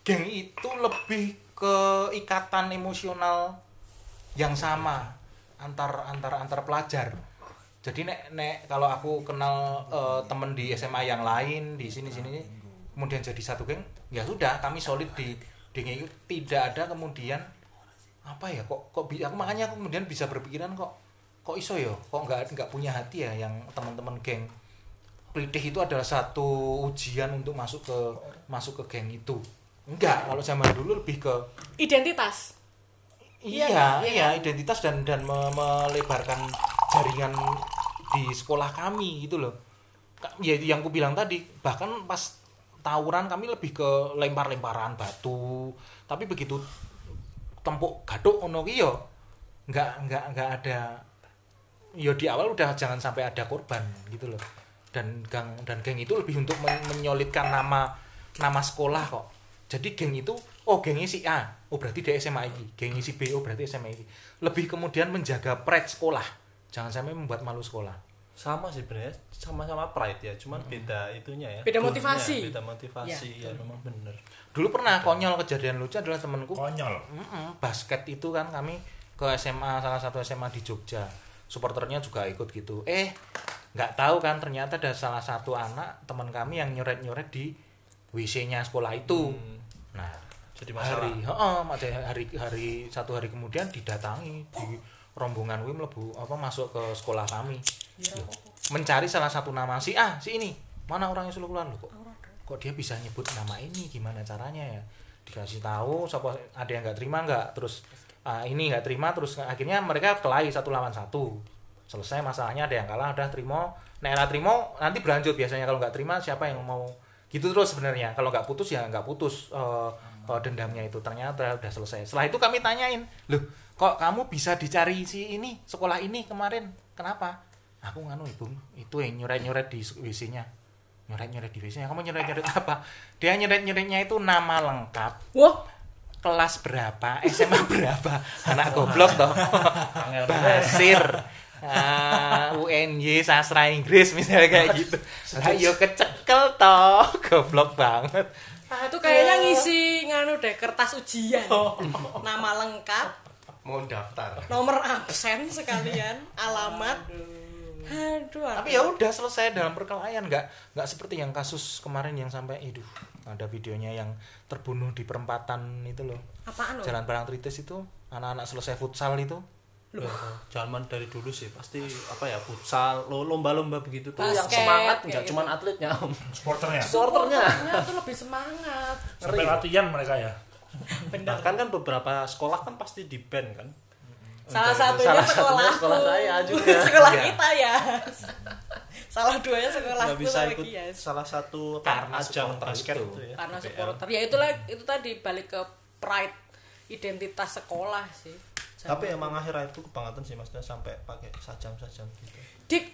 Speaker 1: geng itu lebih ke ikatan emosional yang sama antar antar antar pelajar. Jadi nek nek kalau aku kenal eh, temen di SMA yang lain di sini sini kemudian jadi satu geng ya sudah kami solid di di geng itu tidak ada kemudian apa ya kok kok aku makanya aku kemudian bisa berpikiran kok kok iso ya? Kok nggak nggak punya hati ya yang teman-teman geng? Plitih itu adalah satu ujian untuk masuk ke masuk ke geng itu. Enggak kalau zaman dulu lebih ke
Speaker 4: identitas.
Speaker 1: Iya
Speaker 4: Iya,
Speaker 1: iya, identitas dan dan me- melebarkan jaringan di sekolah kami gitu loh. Ya yang ku bilang tadi bahkan pas tawuran kami lebih ke lempar-lemparan batu. Tapi begitu tempuk gaduk ono ki yo nggak nggak nggak ada yo di awal udah jangan sampai ada korban gitu loh. Dan gang dan geng itu lebih untuk men- menyolidkan nama nama sekolah kok. Jadi geng itu oh gengnya si A oh berarti dia SMA ini gengnya si B oh berarti SMA ini lebih kemudian menjaga pride sekolah. Jangan sampai membuat malu sekolah.
Speaker 5: Sama sih sebenarnya sama-sama pride ya cuman beda itunya ya.
Speaker 4: Beda motivasi.
Speaker 5: beda motivasi.
Speaker 4: Ya,
Speaker 5: ya, memang bener.
Speaker 1: Dulu pernah konyol kejadian lucu adalah temanku.
Speaker 2: Konyol?
Speaker 1: Mm-mm, basket itu kan kami ke SMA salah satu SMA di Jogja supporternya juga ikut gitu. Eh nggak tahu kan ternyata ada salah satu anak teman kami yang nyoret nyoret di WC-nya sekolah itu. Nah
Speaker 5: jadi masalah.
Speaker 1: hari heeh, hari, hari hari satu hari kemudian didatangi di rombongan gue mlebu apa masuk ke sekolah kami. Mencari salah satu nama si A si ini. Mana orangnya keluar? Loh kok kok dia bisa nyebut nama ini? Gimana caranya ya? Dikasih tahu siapa ada yang nggak terima nggak? Terus ah, ini nggak terima terus akhirnya mereka kelahi satu lawan satu. Selesai masalahnya ada yang kalah udah terima. Nah era terima nanti berlanjut biasanya. Kalau nggak terima siapa yang mau? Gitu terus sebenarnya. Kalau nggak putus ya nggak putus eh, eh, dendamnya itu. Ternyata udah selesai. Setelah itu kami tanyain loh kok kamu bisa dicari si ini sekolah ini kemarin? Kenapa? Aku nganu ibu itu yang nyuret nyuret di WC nya nyuret nyuret di WC nya kamu nyuret nyuret apa? Dia nyuret nyuretnya itu nama lengkap.
Speaker 4: Wah
Speaker 1: kelas berapa? [LAUGHS] SMA berapa? Anak [LAUGHS] goblok toh. Basir. Ah, UNY sastra Inggris misalnya kayak [LAUGHS] gitu. Lah yo kecekel toh. Goblok banget.
Speaker 4: Itu kayaknya ngisi nganu deh kertas ujian. Nama lengkap.
Speaker 6: Mau daftar.
Speaker 4: Nomor absen sekalian alamat. Aduh
Speaker 1: tapi ya udah selesai dalam perkelahian. Nggak nggak seperti yang kasus kemarin yang sampai iduh ada videonya yang terbunuh di perempatan itu loh.
Speaker 4: Apaan loh?
Speaker 1: Jalan Parangtritis itu anak-anak selesai futsal itu.
Speaker 5: Ya, zaman dari dulu sih pasti apa ya futsal lo lomba-lomba begitu tuh. Yang semangat
Speaker 4: kayak
Speaker 5: nggak
Speaker 4: gitu.
Speaker 5: cuman atletnya om.
Speaker 2: Supporternya
Speaker 5: supporternya
Speaker 4: Supporternya tuh lebih semangat.
Speaker 2: Sampai latihan mereka ya?
Speaker 4: Bener.
Speaker 5: Bahkan kan beberapa sekolah kan pasti di band kan.
Speaker 4: Salah satunya
Speaker 5: salah
Speaker 4: sekolah
Speaker 5: satunya sekolah saya juga. [LAUGHS]
Speaker 4: Sekolah
Speaker 5: Iya.
Speaker 4: kita ya [LAUGHS] salah duanya sekolah
Speaker 5: nggak bisa ikut
Speaker 4: Kias.
Speaker 5: salah satu
Speaker 1: Karena
Speaker 5: apa, ajang
Speaker 1: supporter
Speaker 5: basket
Speaker 1: itu.
Speaker 5: itu ya
Speaker 4: karena
Speaker 5: BL.
Speaker 4: supporter ya itulah itu tadi balik ke pride identitas sekolah sih.
Speaker 5: Tapi emang akhirnya itu kebangetan sih maksudnya sampai pakai sajam-sajam gitu.
Speaker 4: Dik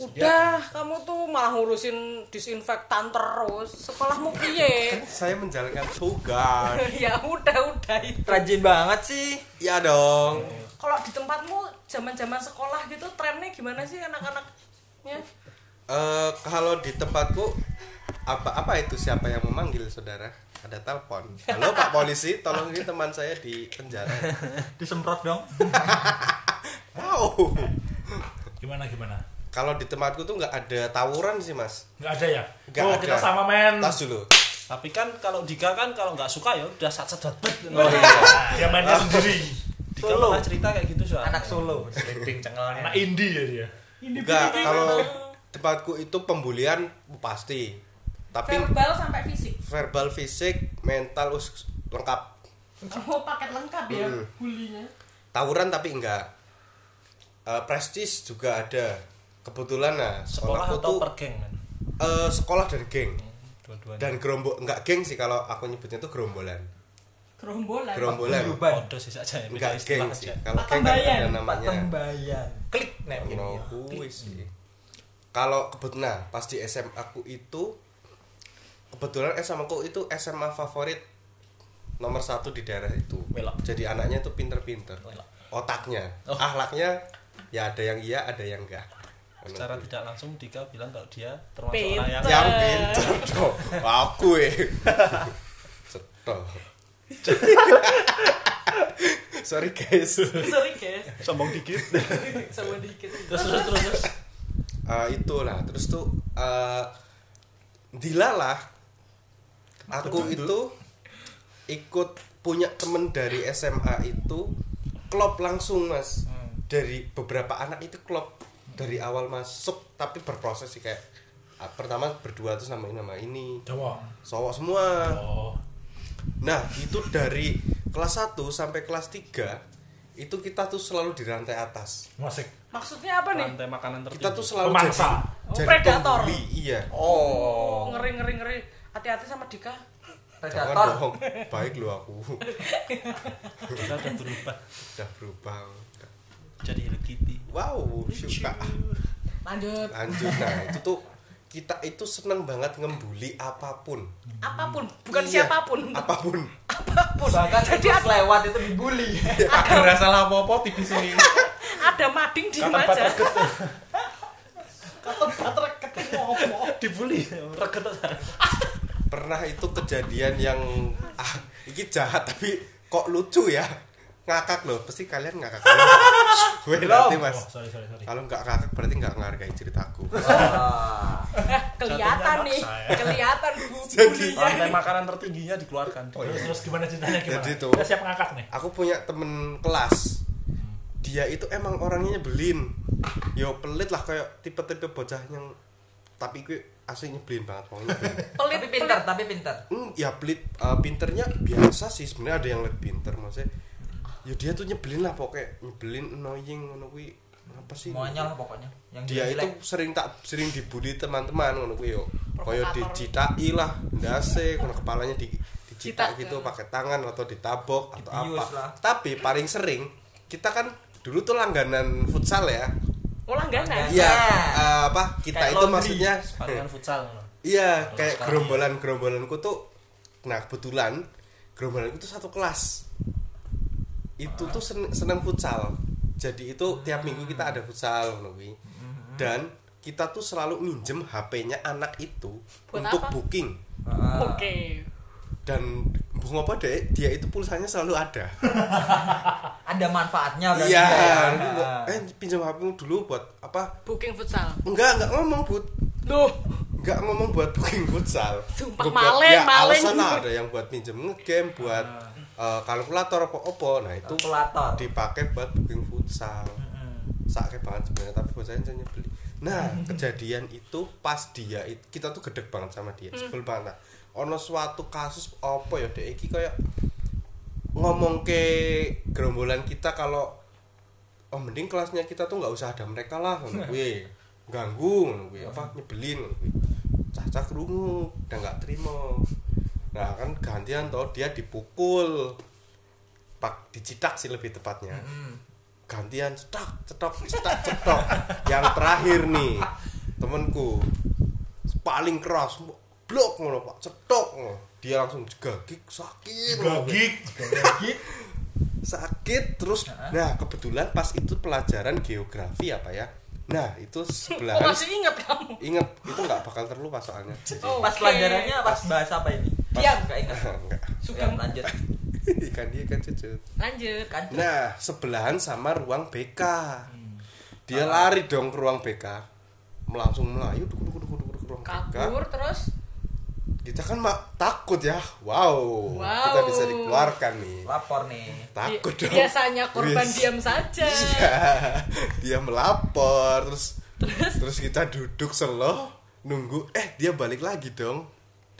Speaker 4: udah kamu tuh malah ngurusin disinfektan terus. Sekolahmu piye? [LAUGHS]
Speaker 6: Saya menjalankan tugas. [LAUGHS]
Speaker 4: Ya udah udah itu.
Speaker 3: Rajin banget sih.
Speaker 6: Ya dong.
Speaker 4: Kalau di tempatmu zaman zaman sekolah gitu trennya gimana sih anak-anaknya
Speaker 6: Eh, kalau di tempatku apa apa itu siapa yang memanggil saudara? Ada telepon. Halo pak polisi tolong ini teman saya di penjara. [LAUGHS]
Speaker 3: Disemprot dong. [LAUGHS]
Speaker 6: Wow.
Speaker 2: Gimana gimana?
Speaker 6: Kalau di tempatku tuh nggak ada tawuran sih mas.
Speaker 2: Nggak ada ya?
Speaker 6: Nggak
Speaker 2: oh
Speaker 6: ada.
Speaker 2: kita sama men.
Speaker 6: Tas dulu.
Speaker 5: Tapi kan kalau Dika kan kalau nggak suka ya udah sat sat
Speaker 6: oh iya. [LAUGHS]
Speaker 2: Dia mainnya sendiri.
Speaker 5: Dika pernah cerita kayak gitu soalnya
Speaker 3: anak solo
Speaker 1: Sliding cengelnya.
Speaker 2: Anak indie ya dia?
Speaker 6: Enggak kalau tempatku itu pembulian pasti. Tapi
Speaker 4: verbal sampai fisik?
Speaker 6: verbal fisik mental us lengkap.
Speaker 4: Oh paket lengkap ya
Speaker 6: Hmm.
Speaker 4: bulinya.
Speaker 6: Tawuran tapi enggak. Eh, prestis juga ada. Kebetulan nah
Speaker 5: sekolah atau
Speaker 6: tuh
Speaker 5: per geng
Speaker 6: eh, sekolah dan geng.
Speaker 5: Dua-duanya.
Speaker 6: Dan gerombol enggak geng sih kalau aku nyebutnya tuh gerombolan.
Speaker 4: Gerombolan.
Speaker 6: gerombolan.
Speaker 5: Kode sih saja
Speaker 6: enggak geng sih. Kalau geng kan ada namanya.
Speaker 3: Tembayan.
Speaker 1: klik nek
Speaker 6: no
Speaker 1: ya.
Speaker 6: kuwi sih kalau kebetulan pas di SMA aku itu kebetulan SMA aku itu SMA favorit nomor satu di daerah itu
Speaker 5: Welok.
Speaker 6: jadi anaknya itu pinter-pinter otaknya
Speaker 5: Oh.
Speaker 6: ahlaknya ya ada yang iya ada yang enggak
Speaker 5: Secara tidak langsung Dika bilang kalau dia termasuk
Speaker 4: Pinter.
Speaker 5: orang yang
Speaker 6: yang pinter dong aku eh Cetok. sorry guys
Speaker 4: Sorry guys.
Speaker 5: sombong dikit.
Speaker 4: Sama dikit.
Speaker 5: terus terus terus.
Speaker 6: Eh, itulah. Terus tuh eh dilalah. Aku itu ikut punya temen dari SMA itu klop langsung mas. Dari beberapa anak itu klop. Dari awal masuk tapi berproses sih kayak ah, pertama berdua terus nama ini nama ini. Cowok. Semua.
Speaker 2: Oh.
Speaker 6: nah itu dari kelas 1 sampai kelas 3 itu kita tuh selalu di rantai atas
Speaker 2: Musik.
Speaker 4: Maksudnya apa nih?
Speaker 5: Rantai makanan tertinggi.
Speaker 6: kita tuh selalu
Speaker 2: Pemangsa.
Speaker 6: jadi,
Speaker 4: Oh,
Speaker 6: jadi
Speaker 4: predator.
Speaker 6: iya
Speaker 4: Oh, ngeri ngeri ngeri. Hati-hati sama Dika.
Speaker 6: Jangan
Speaker 3: Predator.
Speaker 6: dong, baik lu aku
Speaker 5: Kita udah berubah
Speaker 6: udah berubah.
Speaker 5: Jadi Hello Kitty.
Speaker 6: Wow, suka.
Speaker 4: Lanjut.
Speaker 6: Lanjut nah itu tuh kita itu seneng banget ngembuli apa
Speaker 4: pun. Apa pun, bukan
Speaker 6: Iya,
Speaker 4: siapa
Speaker 6: pun.
Speaker 4: Apa pun. Apa pun.
Speaker 3: Bahkan
Speaker 4: Jadi ada,
Speaker 3: lewat itu dibully.
Speaker 1: ada salah apa-apa tipis ini [LAUGHS]
Speaker 4: ada mading di aja. [LAUGHS]
Speaker 5: Dibully. Reget aja.
Speaker 6: Pernah itu kejadian yang ah, ini jahat tapi kok lucu ya. Ngakak loh, pasti kalian ngakak. Gue [LAUGHS] nanti
Speaker 2: Oh,
Speaker 6: mas.
Speaker 2: sorry sorry sorry.
Speaker 6: Kalau nggak ngakak berarti nggak menghargai ceritaku. [LAUGHS]
Speaker 3: Ah.
Speaker 4: Eh, kelihatan nih.
Speaker 5: ya.
Speaker 4: Kelihatan [LAUGHS] bu.
Speaker 6: Jadi
Speaker 5: Rantai makanan tertingginya dikeluarkan.
Speaker 2: Terus, terus gimana ceritanya gimana?
Speaker 6: Jadi tuh.
Speaker 2: Kita siap ngakak nih.
Speaker 6: aku punya temen kelas dia itu emang orangnya nyebelin yo pelit lah kayak tipe-tipe bocah yang tapi gue asli nyebelin banget nyebelin
Speaker 4: Pelit,
Speaker 3: tapi pintar, tapi pintar.
Speaker 6: hmm, ya pelit eh, pinternya biasa sih sebenarnya ada yang lebih pinter maksudnya ya dia tuh nyebelin lah pokoknya nyebelin annoying ngono kuwi apa sih
Speaker 3: Semuanya lah pokoknya. Yang
Speaker 6: dia itu
Speaker 3: jelek.
Speaker 6: sering tak sering dibully teman-teman ngono kuwi yo kaya
Speaker 4: Provokator.
Speaker 6: dicitai lah ndase kono kepalanya di dicitak
Speaker 4: Citak,
Speaker 6: gitu
Speaker 4: ya.
Speaker 6: pakai tangan atau ditabok atau
Speaker 3: Dibius
Speaker 6: apa
Speaker 3: lah.
Speaker 6: tapi paling sering kita kan dulu tuh langganan futsal ya
Speaker 4: Oh langganan.
Speaker 3: Langganan.
Speaker 6: iya
Speaker 3: Nah.
Speaker 6: eh, apa kita
Speaker 3: Kayak
Speaker 6: itu
Speaker 3: laundry.
Speaker 6: maksudnya
Speaker 5: Palingan futsal.
Speaker 6: iya kayak gerombolan gerombolanku tuh nah kebetulan gerombolanku tuh satu kelas itu tuh sen- seneng futsal jadi itu tiap minggu kita ada futsal ngono kuwi. dan kita tuh selalu minjem HP-nya anak itu
Speaker 4: Buat
Speaker 6: untuk
Speaker 4: apa?
Speaker 6: booking
Speaker 3: Ah.
Speaker 4: Oke.
Speaker 6: dan bunga apa deh dia itu pulsanya selalu ada [LAUGHS]
Speaker 3: Ada manfaatnya berarti
Speaker 6: iya
Speaker 3: ya. Ah.
Speaker 6: eh pinjam HP-mu dulu buat apa
Speaker 4: Booking futsal.
Speaker 6: enggak enggak ngomong bud
Speaker 4: Loh,
Speaker 6: nggak ngomong buat booking futsal
Speaker 4: Sumpah,
Speaker 6: buat-
Speaker 4: maling,
Speaker 6: ya,
Speaker 4: maling.
Speaker 6: alasan ada yang buat minjem ngegame buat eh, kalkulator apa apa? Nah itu
Speaker 3: Kalkulator.
Speaker 6: dipakai buat booking futsal. Sakit banget sebenarnya tapi bocahnya hanya beli nah kejadian itu pas dia it- kita tuh gedek banget sama dia sebel banget. Nah, ono suatu kasus apa ya dek? Iki kayak ngomong ke gerombolan kita kalau oh mending kelasnya kita tuh nggak usah ada mereka lah. Kuwi ganggu ngono kuwi apa nyebelin ngono kuwi. Caca kerungu udah nggak terima nah kan gantian toh dia dipukul pak dicitak sih lebih tepatnya gantian cetak cetok cetak cetok yang terakhir nih temenku paling keras blok ngono pak cetok ngono. dia langsung gagik sakit.
Speaker 2: Gagik.
Speaker 6: sakit terus nah kebetulan pas itu pelajaran geografi apa ya nah itu
Speaker 4: oh
Speaker 6: sebelahan
Speaker 4: masih ingat kamu?
Speaker 6: inget itu nggak bakal terlupa soalnya
Speaker 4: Oh,
Speaker 3: Pas
Speaker 4: oke.
Speaker 3: pelajarannya pas bahas apa ini?
Speaker 4: Diam.
Speaker 3: Ingat. [LAUGHS]
Speaker 6: Enggak.
Speaker 4: Suka
Speaker 3: lanjut. [LAUGHS]
Speaker 6: ikan dia kan cucut
Speaker 4: lanjut.
Speaker 3: Kan
Speaker 6: Nah, sebelahan sama ruang BK. Dia lari dong ke ruang BK. Langsung melayu duk duk duk duk duk ruang BK.
Speaker 4: Kabur terus.
Speaker 6: Kita kan mak takut ya. Wow.
Speaker 4: Wow.
Speaker 6: Kita bisa dikeluarkan nih.
Speaker 3: lapor nih.
Speaker 6: Takut dong.
Speaker 4: Biasanya korban
Speaker 6: Bis-
Speaker 4: diam saja.
Speaker 6: Iya. Dia melapor terus terus, kita duduk selo nunggu eh dia balik lagi dong.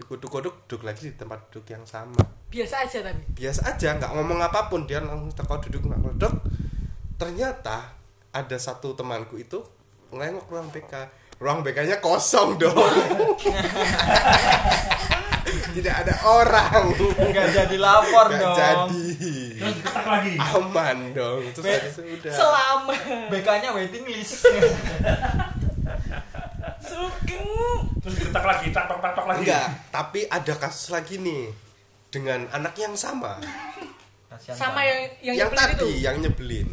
Speaker 6: Duduk-duduk duduk lagi di tempat duduk yang sama.
Speaker 4: Biasa aja tapi.
Speaker 6: biasa aja nggak ngomong apa pun dia langsung teko duduk nggak duduk ternyata ada satu temanku itu ngelengok ruang BK ruang BK nya kosong dong [LAUGHS] tidak ada orang
Speaker 3: Enggak jadi lapor
Speaker 6: nggak
Speaker 3: dong.
Speaker 6: jadi
Speaker 2: Terus diketak lagi.
Speaker 6: aman dong terus
Speaker 3: Be-
Speaker 6: habis itu udah
Speaker 4: Selama.
Speaker 3: BK-nya waiting list. [LAUGHS]
Speaker 2: Terus diketak lagi, tak tok tak tok lagi.
Speaker 6: enggak tapi ada kasus lagi nih dengan anak yang sama
Speaker 3: Kasihan
Speaker 4: Sama yang yang,
Speaker 6: yang,
Speaker 4: nyebelin
Speaker 6: tadi
Speaker 4: itu.
Speaker 6: yang nyebelin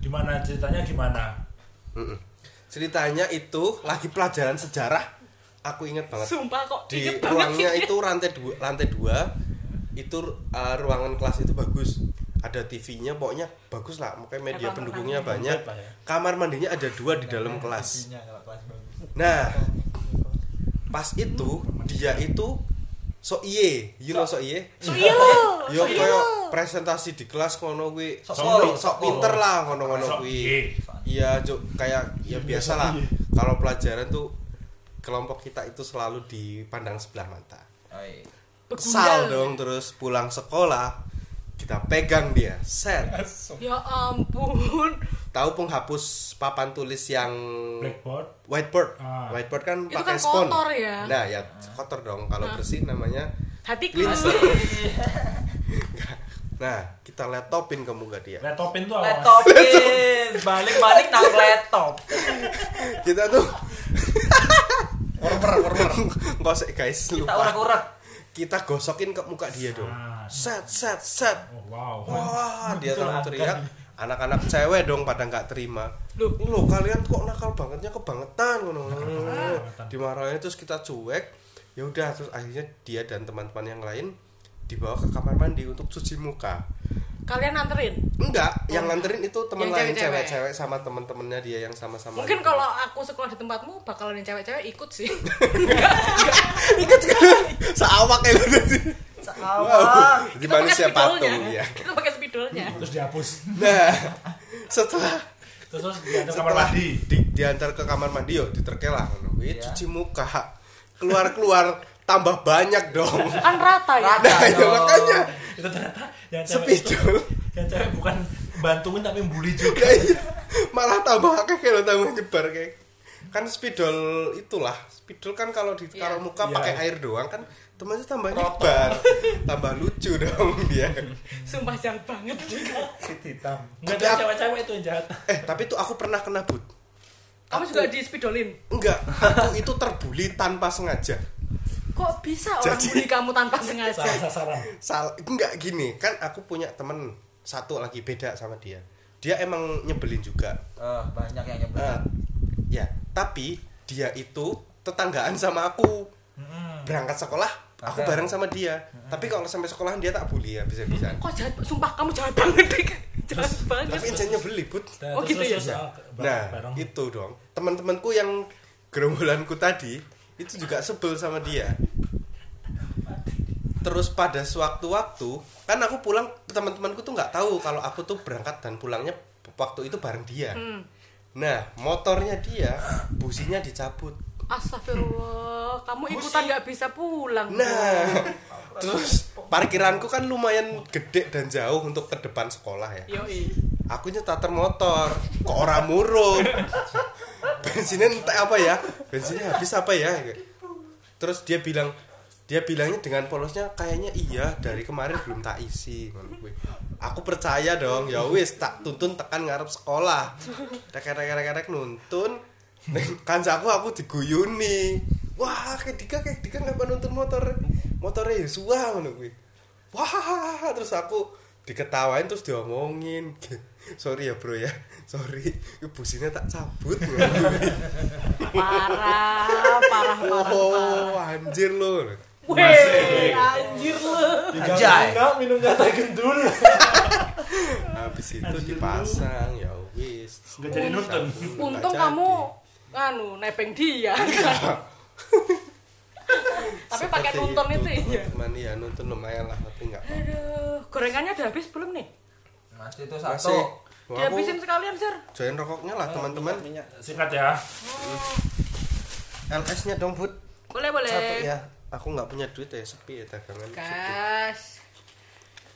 Speaker 2: Gimana ceritanya gimana?
Speaker 6: Mm-mm. ceritanya itu lagi pelajaran sejarah aku inget banget
Speaker 4: Sumpah kok
Speaker 6: di
Speaker 4: banget
Speaker 6: ruangnya itu rantai dua lantai dua itu uh, ruangan kelas itu bagus ada TV-nya pokoknya bagus lah. Makanya media pendukungnya banyak.
Speaker 5: Ya.
Speaker 6: kamar mandinya ada dua di dalam kelas. Nah pas itu dia itu so iye. You know so iye?
Speaker 4: So iya loh. [LAUGHS]
Speaker 6: yo koyo presentasi di kelas ngono kuwi.
Speaker 3: Sok
Speaker 6: sok pinter lah ngono-ngono
Speaker 2: Sok
Speaker 6: kuwi.
Speaker 2: iye.
Speaker 6: iya Cuk, kayak ya biasa lah. Kalau pelajaran tuh kelompok kita itu selalu dipandang sebelah mata. Kesal dong terus pulang sekolah kita pegang dia set
Speaker 4: Ya ampun.
Speaker 6: tahu penghapus papan tulis yang
Speaker 2: Blackboard.
Speaker 6: whiteboard
Speaker 2: Ah.
Speaker 6: whiteboard kan
Speaker 4: Itu
Speaker 6: pakai
Speaker 4: kan
Speaker 6: spon
Speaker 4: kotor ya.
Speaker 6: nah ya kotor dong kalau bersih namanya
Speaker 4: Hati
Speaker 6: cleanser [LAUGHS] nah kita laptopin ke muka dia
Speaker 2: Laptopin tuh apa?
Speaker 3: Laptopin, [LAUGHS] balik-balik nang laptop.
Speaker 6: kita tuh
Speaker 2: Warmer, warmer. [LAUGHS]
Speaker 6: nggak usah guys
Speaker 3: Kita
Speaker 6: lupa
Speaker 3: urak-urak.
Speaker 6: kita gosokin ke muka dia dong
Speaker 2: Ah.
Speaker 6: Set set set
Speaker 2: Oh, wow.
Speaker 6: wah dia langsung teriak anak-anak cewek dong pada nggak terima
Speaker 4: Loh.
Speaker 6: lo kalian kok nakal bangetnya Kebangetan. dimarahin terus kita cuek ya udah terus akhirnya dia dan teman-teman yang lain dibawa ke kamar mandi untuk cuci muka
Speaker 4: Kalian anterin.
Speaker 6: enggak yang nganterin itu teman lain
Speaker 4: cewek-cewek.
Speaker 6: sama teman-temannya dia yang sama-sama
Speaker 4: Mungkin
Speaker 6: itu.
Speaker 4: kalau aku sekolah di tempatmu bakalan yang cewek-cewek ikut sih. [LAUGHS]
Speaker 6: ikut sekali seawak ya tadi wow di manusia patung ya
Speaker 4: Kita pakai spidolnya.
Speaker 2: Terus dihapus.
Speaker 6: nah setelah
Speaker 2: Terus diantar kamar
Speaker 6: setelah
Speaker 2: mandi.
Speaker 6: di, diantar ke kamar mandi yo diterkelah ngono kuwi
Speaker 3: Iya.
Speaker 6: cuci muka keluar keluar tambah banyak dong [LAUGHS]
Speaker 4: Kan rata ya.
Speaker 3: Rata.
Speaker 6: nah ya makanya
Speaker 2: Itu ternyata yang cewek itu,
Speaker 6: spidol
Speaker 2: yang cewek bukan bantuin tapi bully juga.
Speaker 6: Ya, iya. malah tambah akeh kalau tambah nyebar kayak kan spidol itulah spidol kan kalau di kalau muka
Speaker 2: Iya.
Speaker 6: pakai air doang kan temannya tambah nyebar tambah lucu dong dia
Speaker 4: Sumpah jahat banget.
Speaker 2: hitam.
Speaker 6: Tapi
Speaker 2: Enggak ada cewek-cewek itu yang jahat.
Speaker 6: eh tapi itu aku pernah kena but
Speaker 4: Kamu
Speaker 6: Aku-
Speaker 4: juga di spidolin.
Speaker 6: enggak aku itu terbuli tanpa sengaja
Speaker 4: Kok bisa orang
Speaker 6: Jadi-
Speaker 4: bully kamu tanpa [LAUGHS] sengaja?
Speaker 2: Salah sasaran.
Speaker 6: Sal enggak gini kan aku punya temen satu lagi beda sama dia dia emang nyebelin juga
Speaker 3: Eh, banyak yang nyebut.
Speaker 6: Eh, ya tapi dia itu tetanggaan sama aku berangkat sekolah aku bareng sama dia tapi kalau sampai sekolahan dia tak bully ya bisa bisa
Speaker 4: Kok jahat? Sumpah kamu jahat banget. Dik. Jahat banget.
Speaker 6: tapi intinya beli but
Speaker 2: Nah,
Speaker 4: Oh, gitu ya?
Speaker 2: ah,
Speaker 6: nah
Speaker 2: bareng.
Speaker 6: itu dong teman-temanku yang gerombolanku tadi itu juga sebel sama dia terus pada sewaktu-waktu kan aku pulang teman-temanku tuh nggak tahu kalau aku tuh berangkat dan pulangnya waktu itu bareng dia
Speaker 4: Hmm.
Speaker 6: nah motornya dia businya dicabut
Speaker 4: Astagfirullah, kamu ikutan nggak bisa pulang.
Speaker 6: nah terus parkiranku kan lumayan gede dan jauh untuk ke depan sekolah ya
Speaker 4: Yoi.
Speaker 6: aku nyetar motor kok orang murung bensinnya entah apa ya? Bensinnya habis apa ya? Terus dia bilang dia bilangnya dengan polosnya kayaknya iya dari kemarin belum tak isi. Aku percaya dong ya wis tak tuntun tekan ngarep sekolah. Rek rek rek rek nuntun kancaku aku diguyuni. Wah kayak dika kayak dika ngapa nuntun motor. Motornya kuwi. Wah terus aku diketawain terus diomongin sorry ya bro ya [LAUGHS] sorry businya tak cabut
Speaker 4: Parah, [LAUGHS] parah, parah, parah.
Speaker 6: oh anjir lo
Speaker 4: Weh, anjir lu.
Speaker 3: Anjay.
Speaker 2: Enggak minum jatah gendul. [LAUGHS]
Speaker 6: habis itu dipasang ya wis
Speaker 2: Nggak jadi nuntun.
Speaker 4: Untung kamu anu nepeng dia. Tapi pakai
Speaker 6: Seperti
Speaker 4: nuntun itu ya.
Speaker 6: teman-teman ya nuntun lumayan lah tapi nggak apa-apa.
Speaker 4: Aduh, gorengannya udah habis belum nih?
Speaker 3: Masih itu
Speaker 6: masih
Speaker 3: satu.
Speaker 6: Wah, aku
Speaker 4: Dihabisin sekalian, Sir.
Speaker 6: join rokoknya lah teman-teman
Speaker 2: Singkat ya.
Speaker 6: LS nya dong Bud
Speaker 4: Boleh, boleh.
Speaker 6: satu ya aku nggak punya duit ya sepi ya dagangan.
Speaker 4: Gas.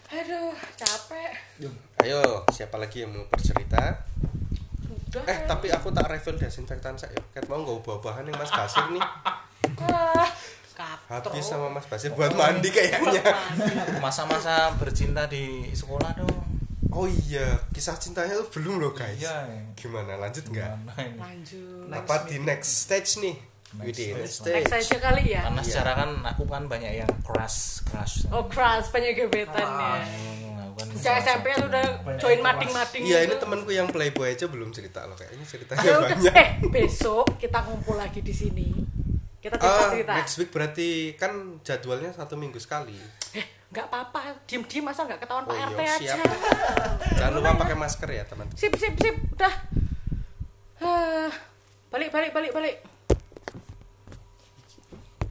Speaker 4: Aduh, capek.
Speaker 6: ayo siapa lagi yang mau bercerita
Speaker 4: Udah.
Speaker 6: eh tapi aku tak refill desinfektan saya ket mau nggak bawa bahan yang mas kasir nih
Speaker 4: Ah,
Speaker 6: habis sama Mas Basir buat mandi kayaknya
Speaker 1: Masa-masa bercinta di sekolah dong.
Speaker 6: Oh iya kisah cintanya tuh belum loh guys.
Speaker 1: Iya.
Speaker 6: gimana? Lanjut nggak?
Speaker 4: Lanjut.
Speaker 6: Apa di next stage nih? Next
Speaker 4: next
Speaker 6: stage.
Speaker 4: aja kali ya?
Speaker 1: Karena secara kan aku kan banyak yang crush, crush.
Speaker 4: oh crush. Banyak gebetan ya.
Speaker 1: Kan
Speaker 4: Sejak
Speaker 1: salah
Speaker 4: SMP
Speaker 1: satu.
Speaker 4: udah join mading-mading
Speaker 6: iya ini
Speaker 4: gitu.
Speaker 6: temanku yang playboy aja belum cerita loh kayaknya ceritanya
Speaker 4: Ya
Speaker 6: banyak.
Speaker 4: eh besok kita ngumpul lagi di sini. Kita cerita
Speaker 6: Ah,
Speaker 4: cerita.
Speaker 6: next week berarti kan jadwalnya satu minggu sekali
Speaker 4: Eh, nggak apa-apa, diem-diem masa nggak ketahuan
Speaker 6: Oh
Speaker 4: Pak RT
Speaker 6: iya,
Speaker 4: aja.
Speaker 6: siap. jangan lupa pakai masker ya teman
Speaker 4: Sip, sip, sip, udah. Ah, balik, balik, balik, balik.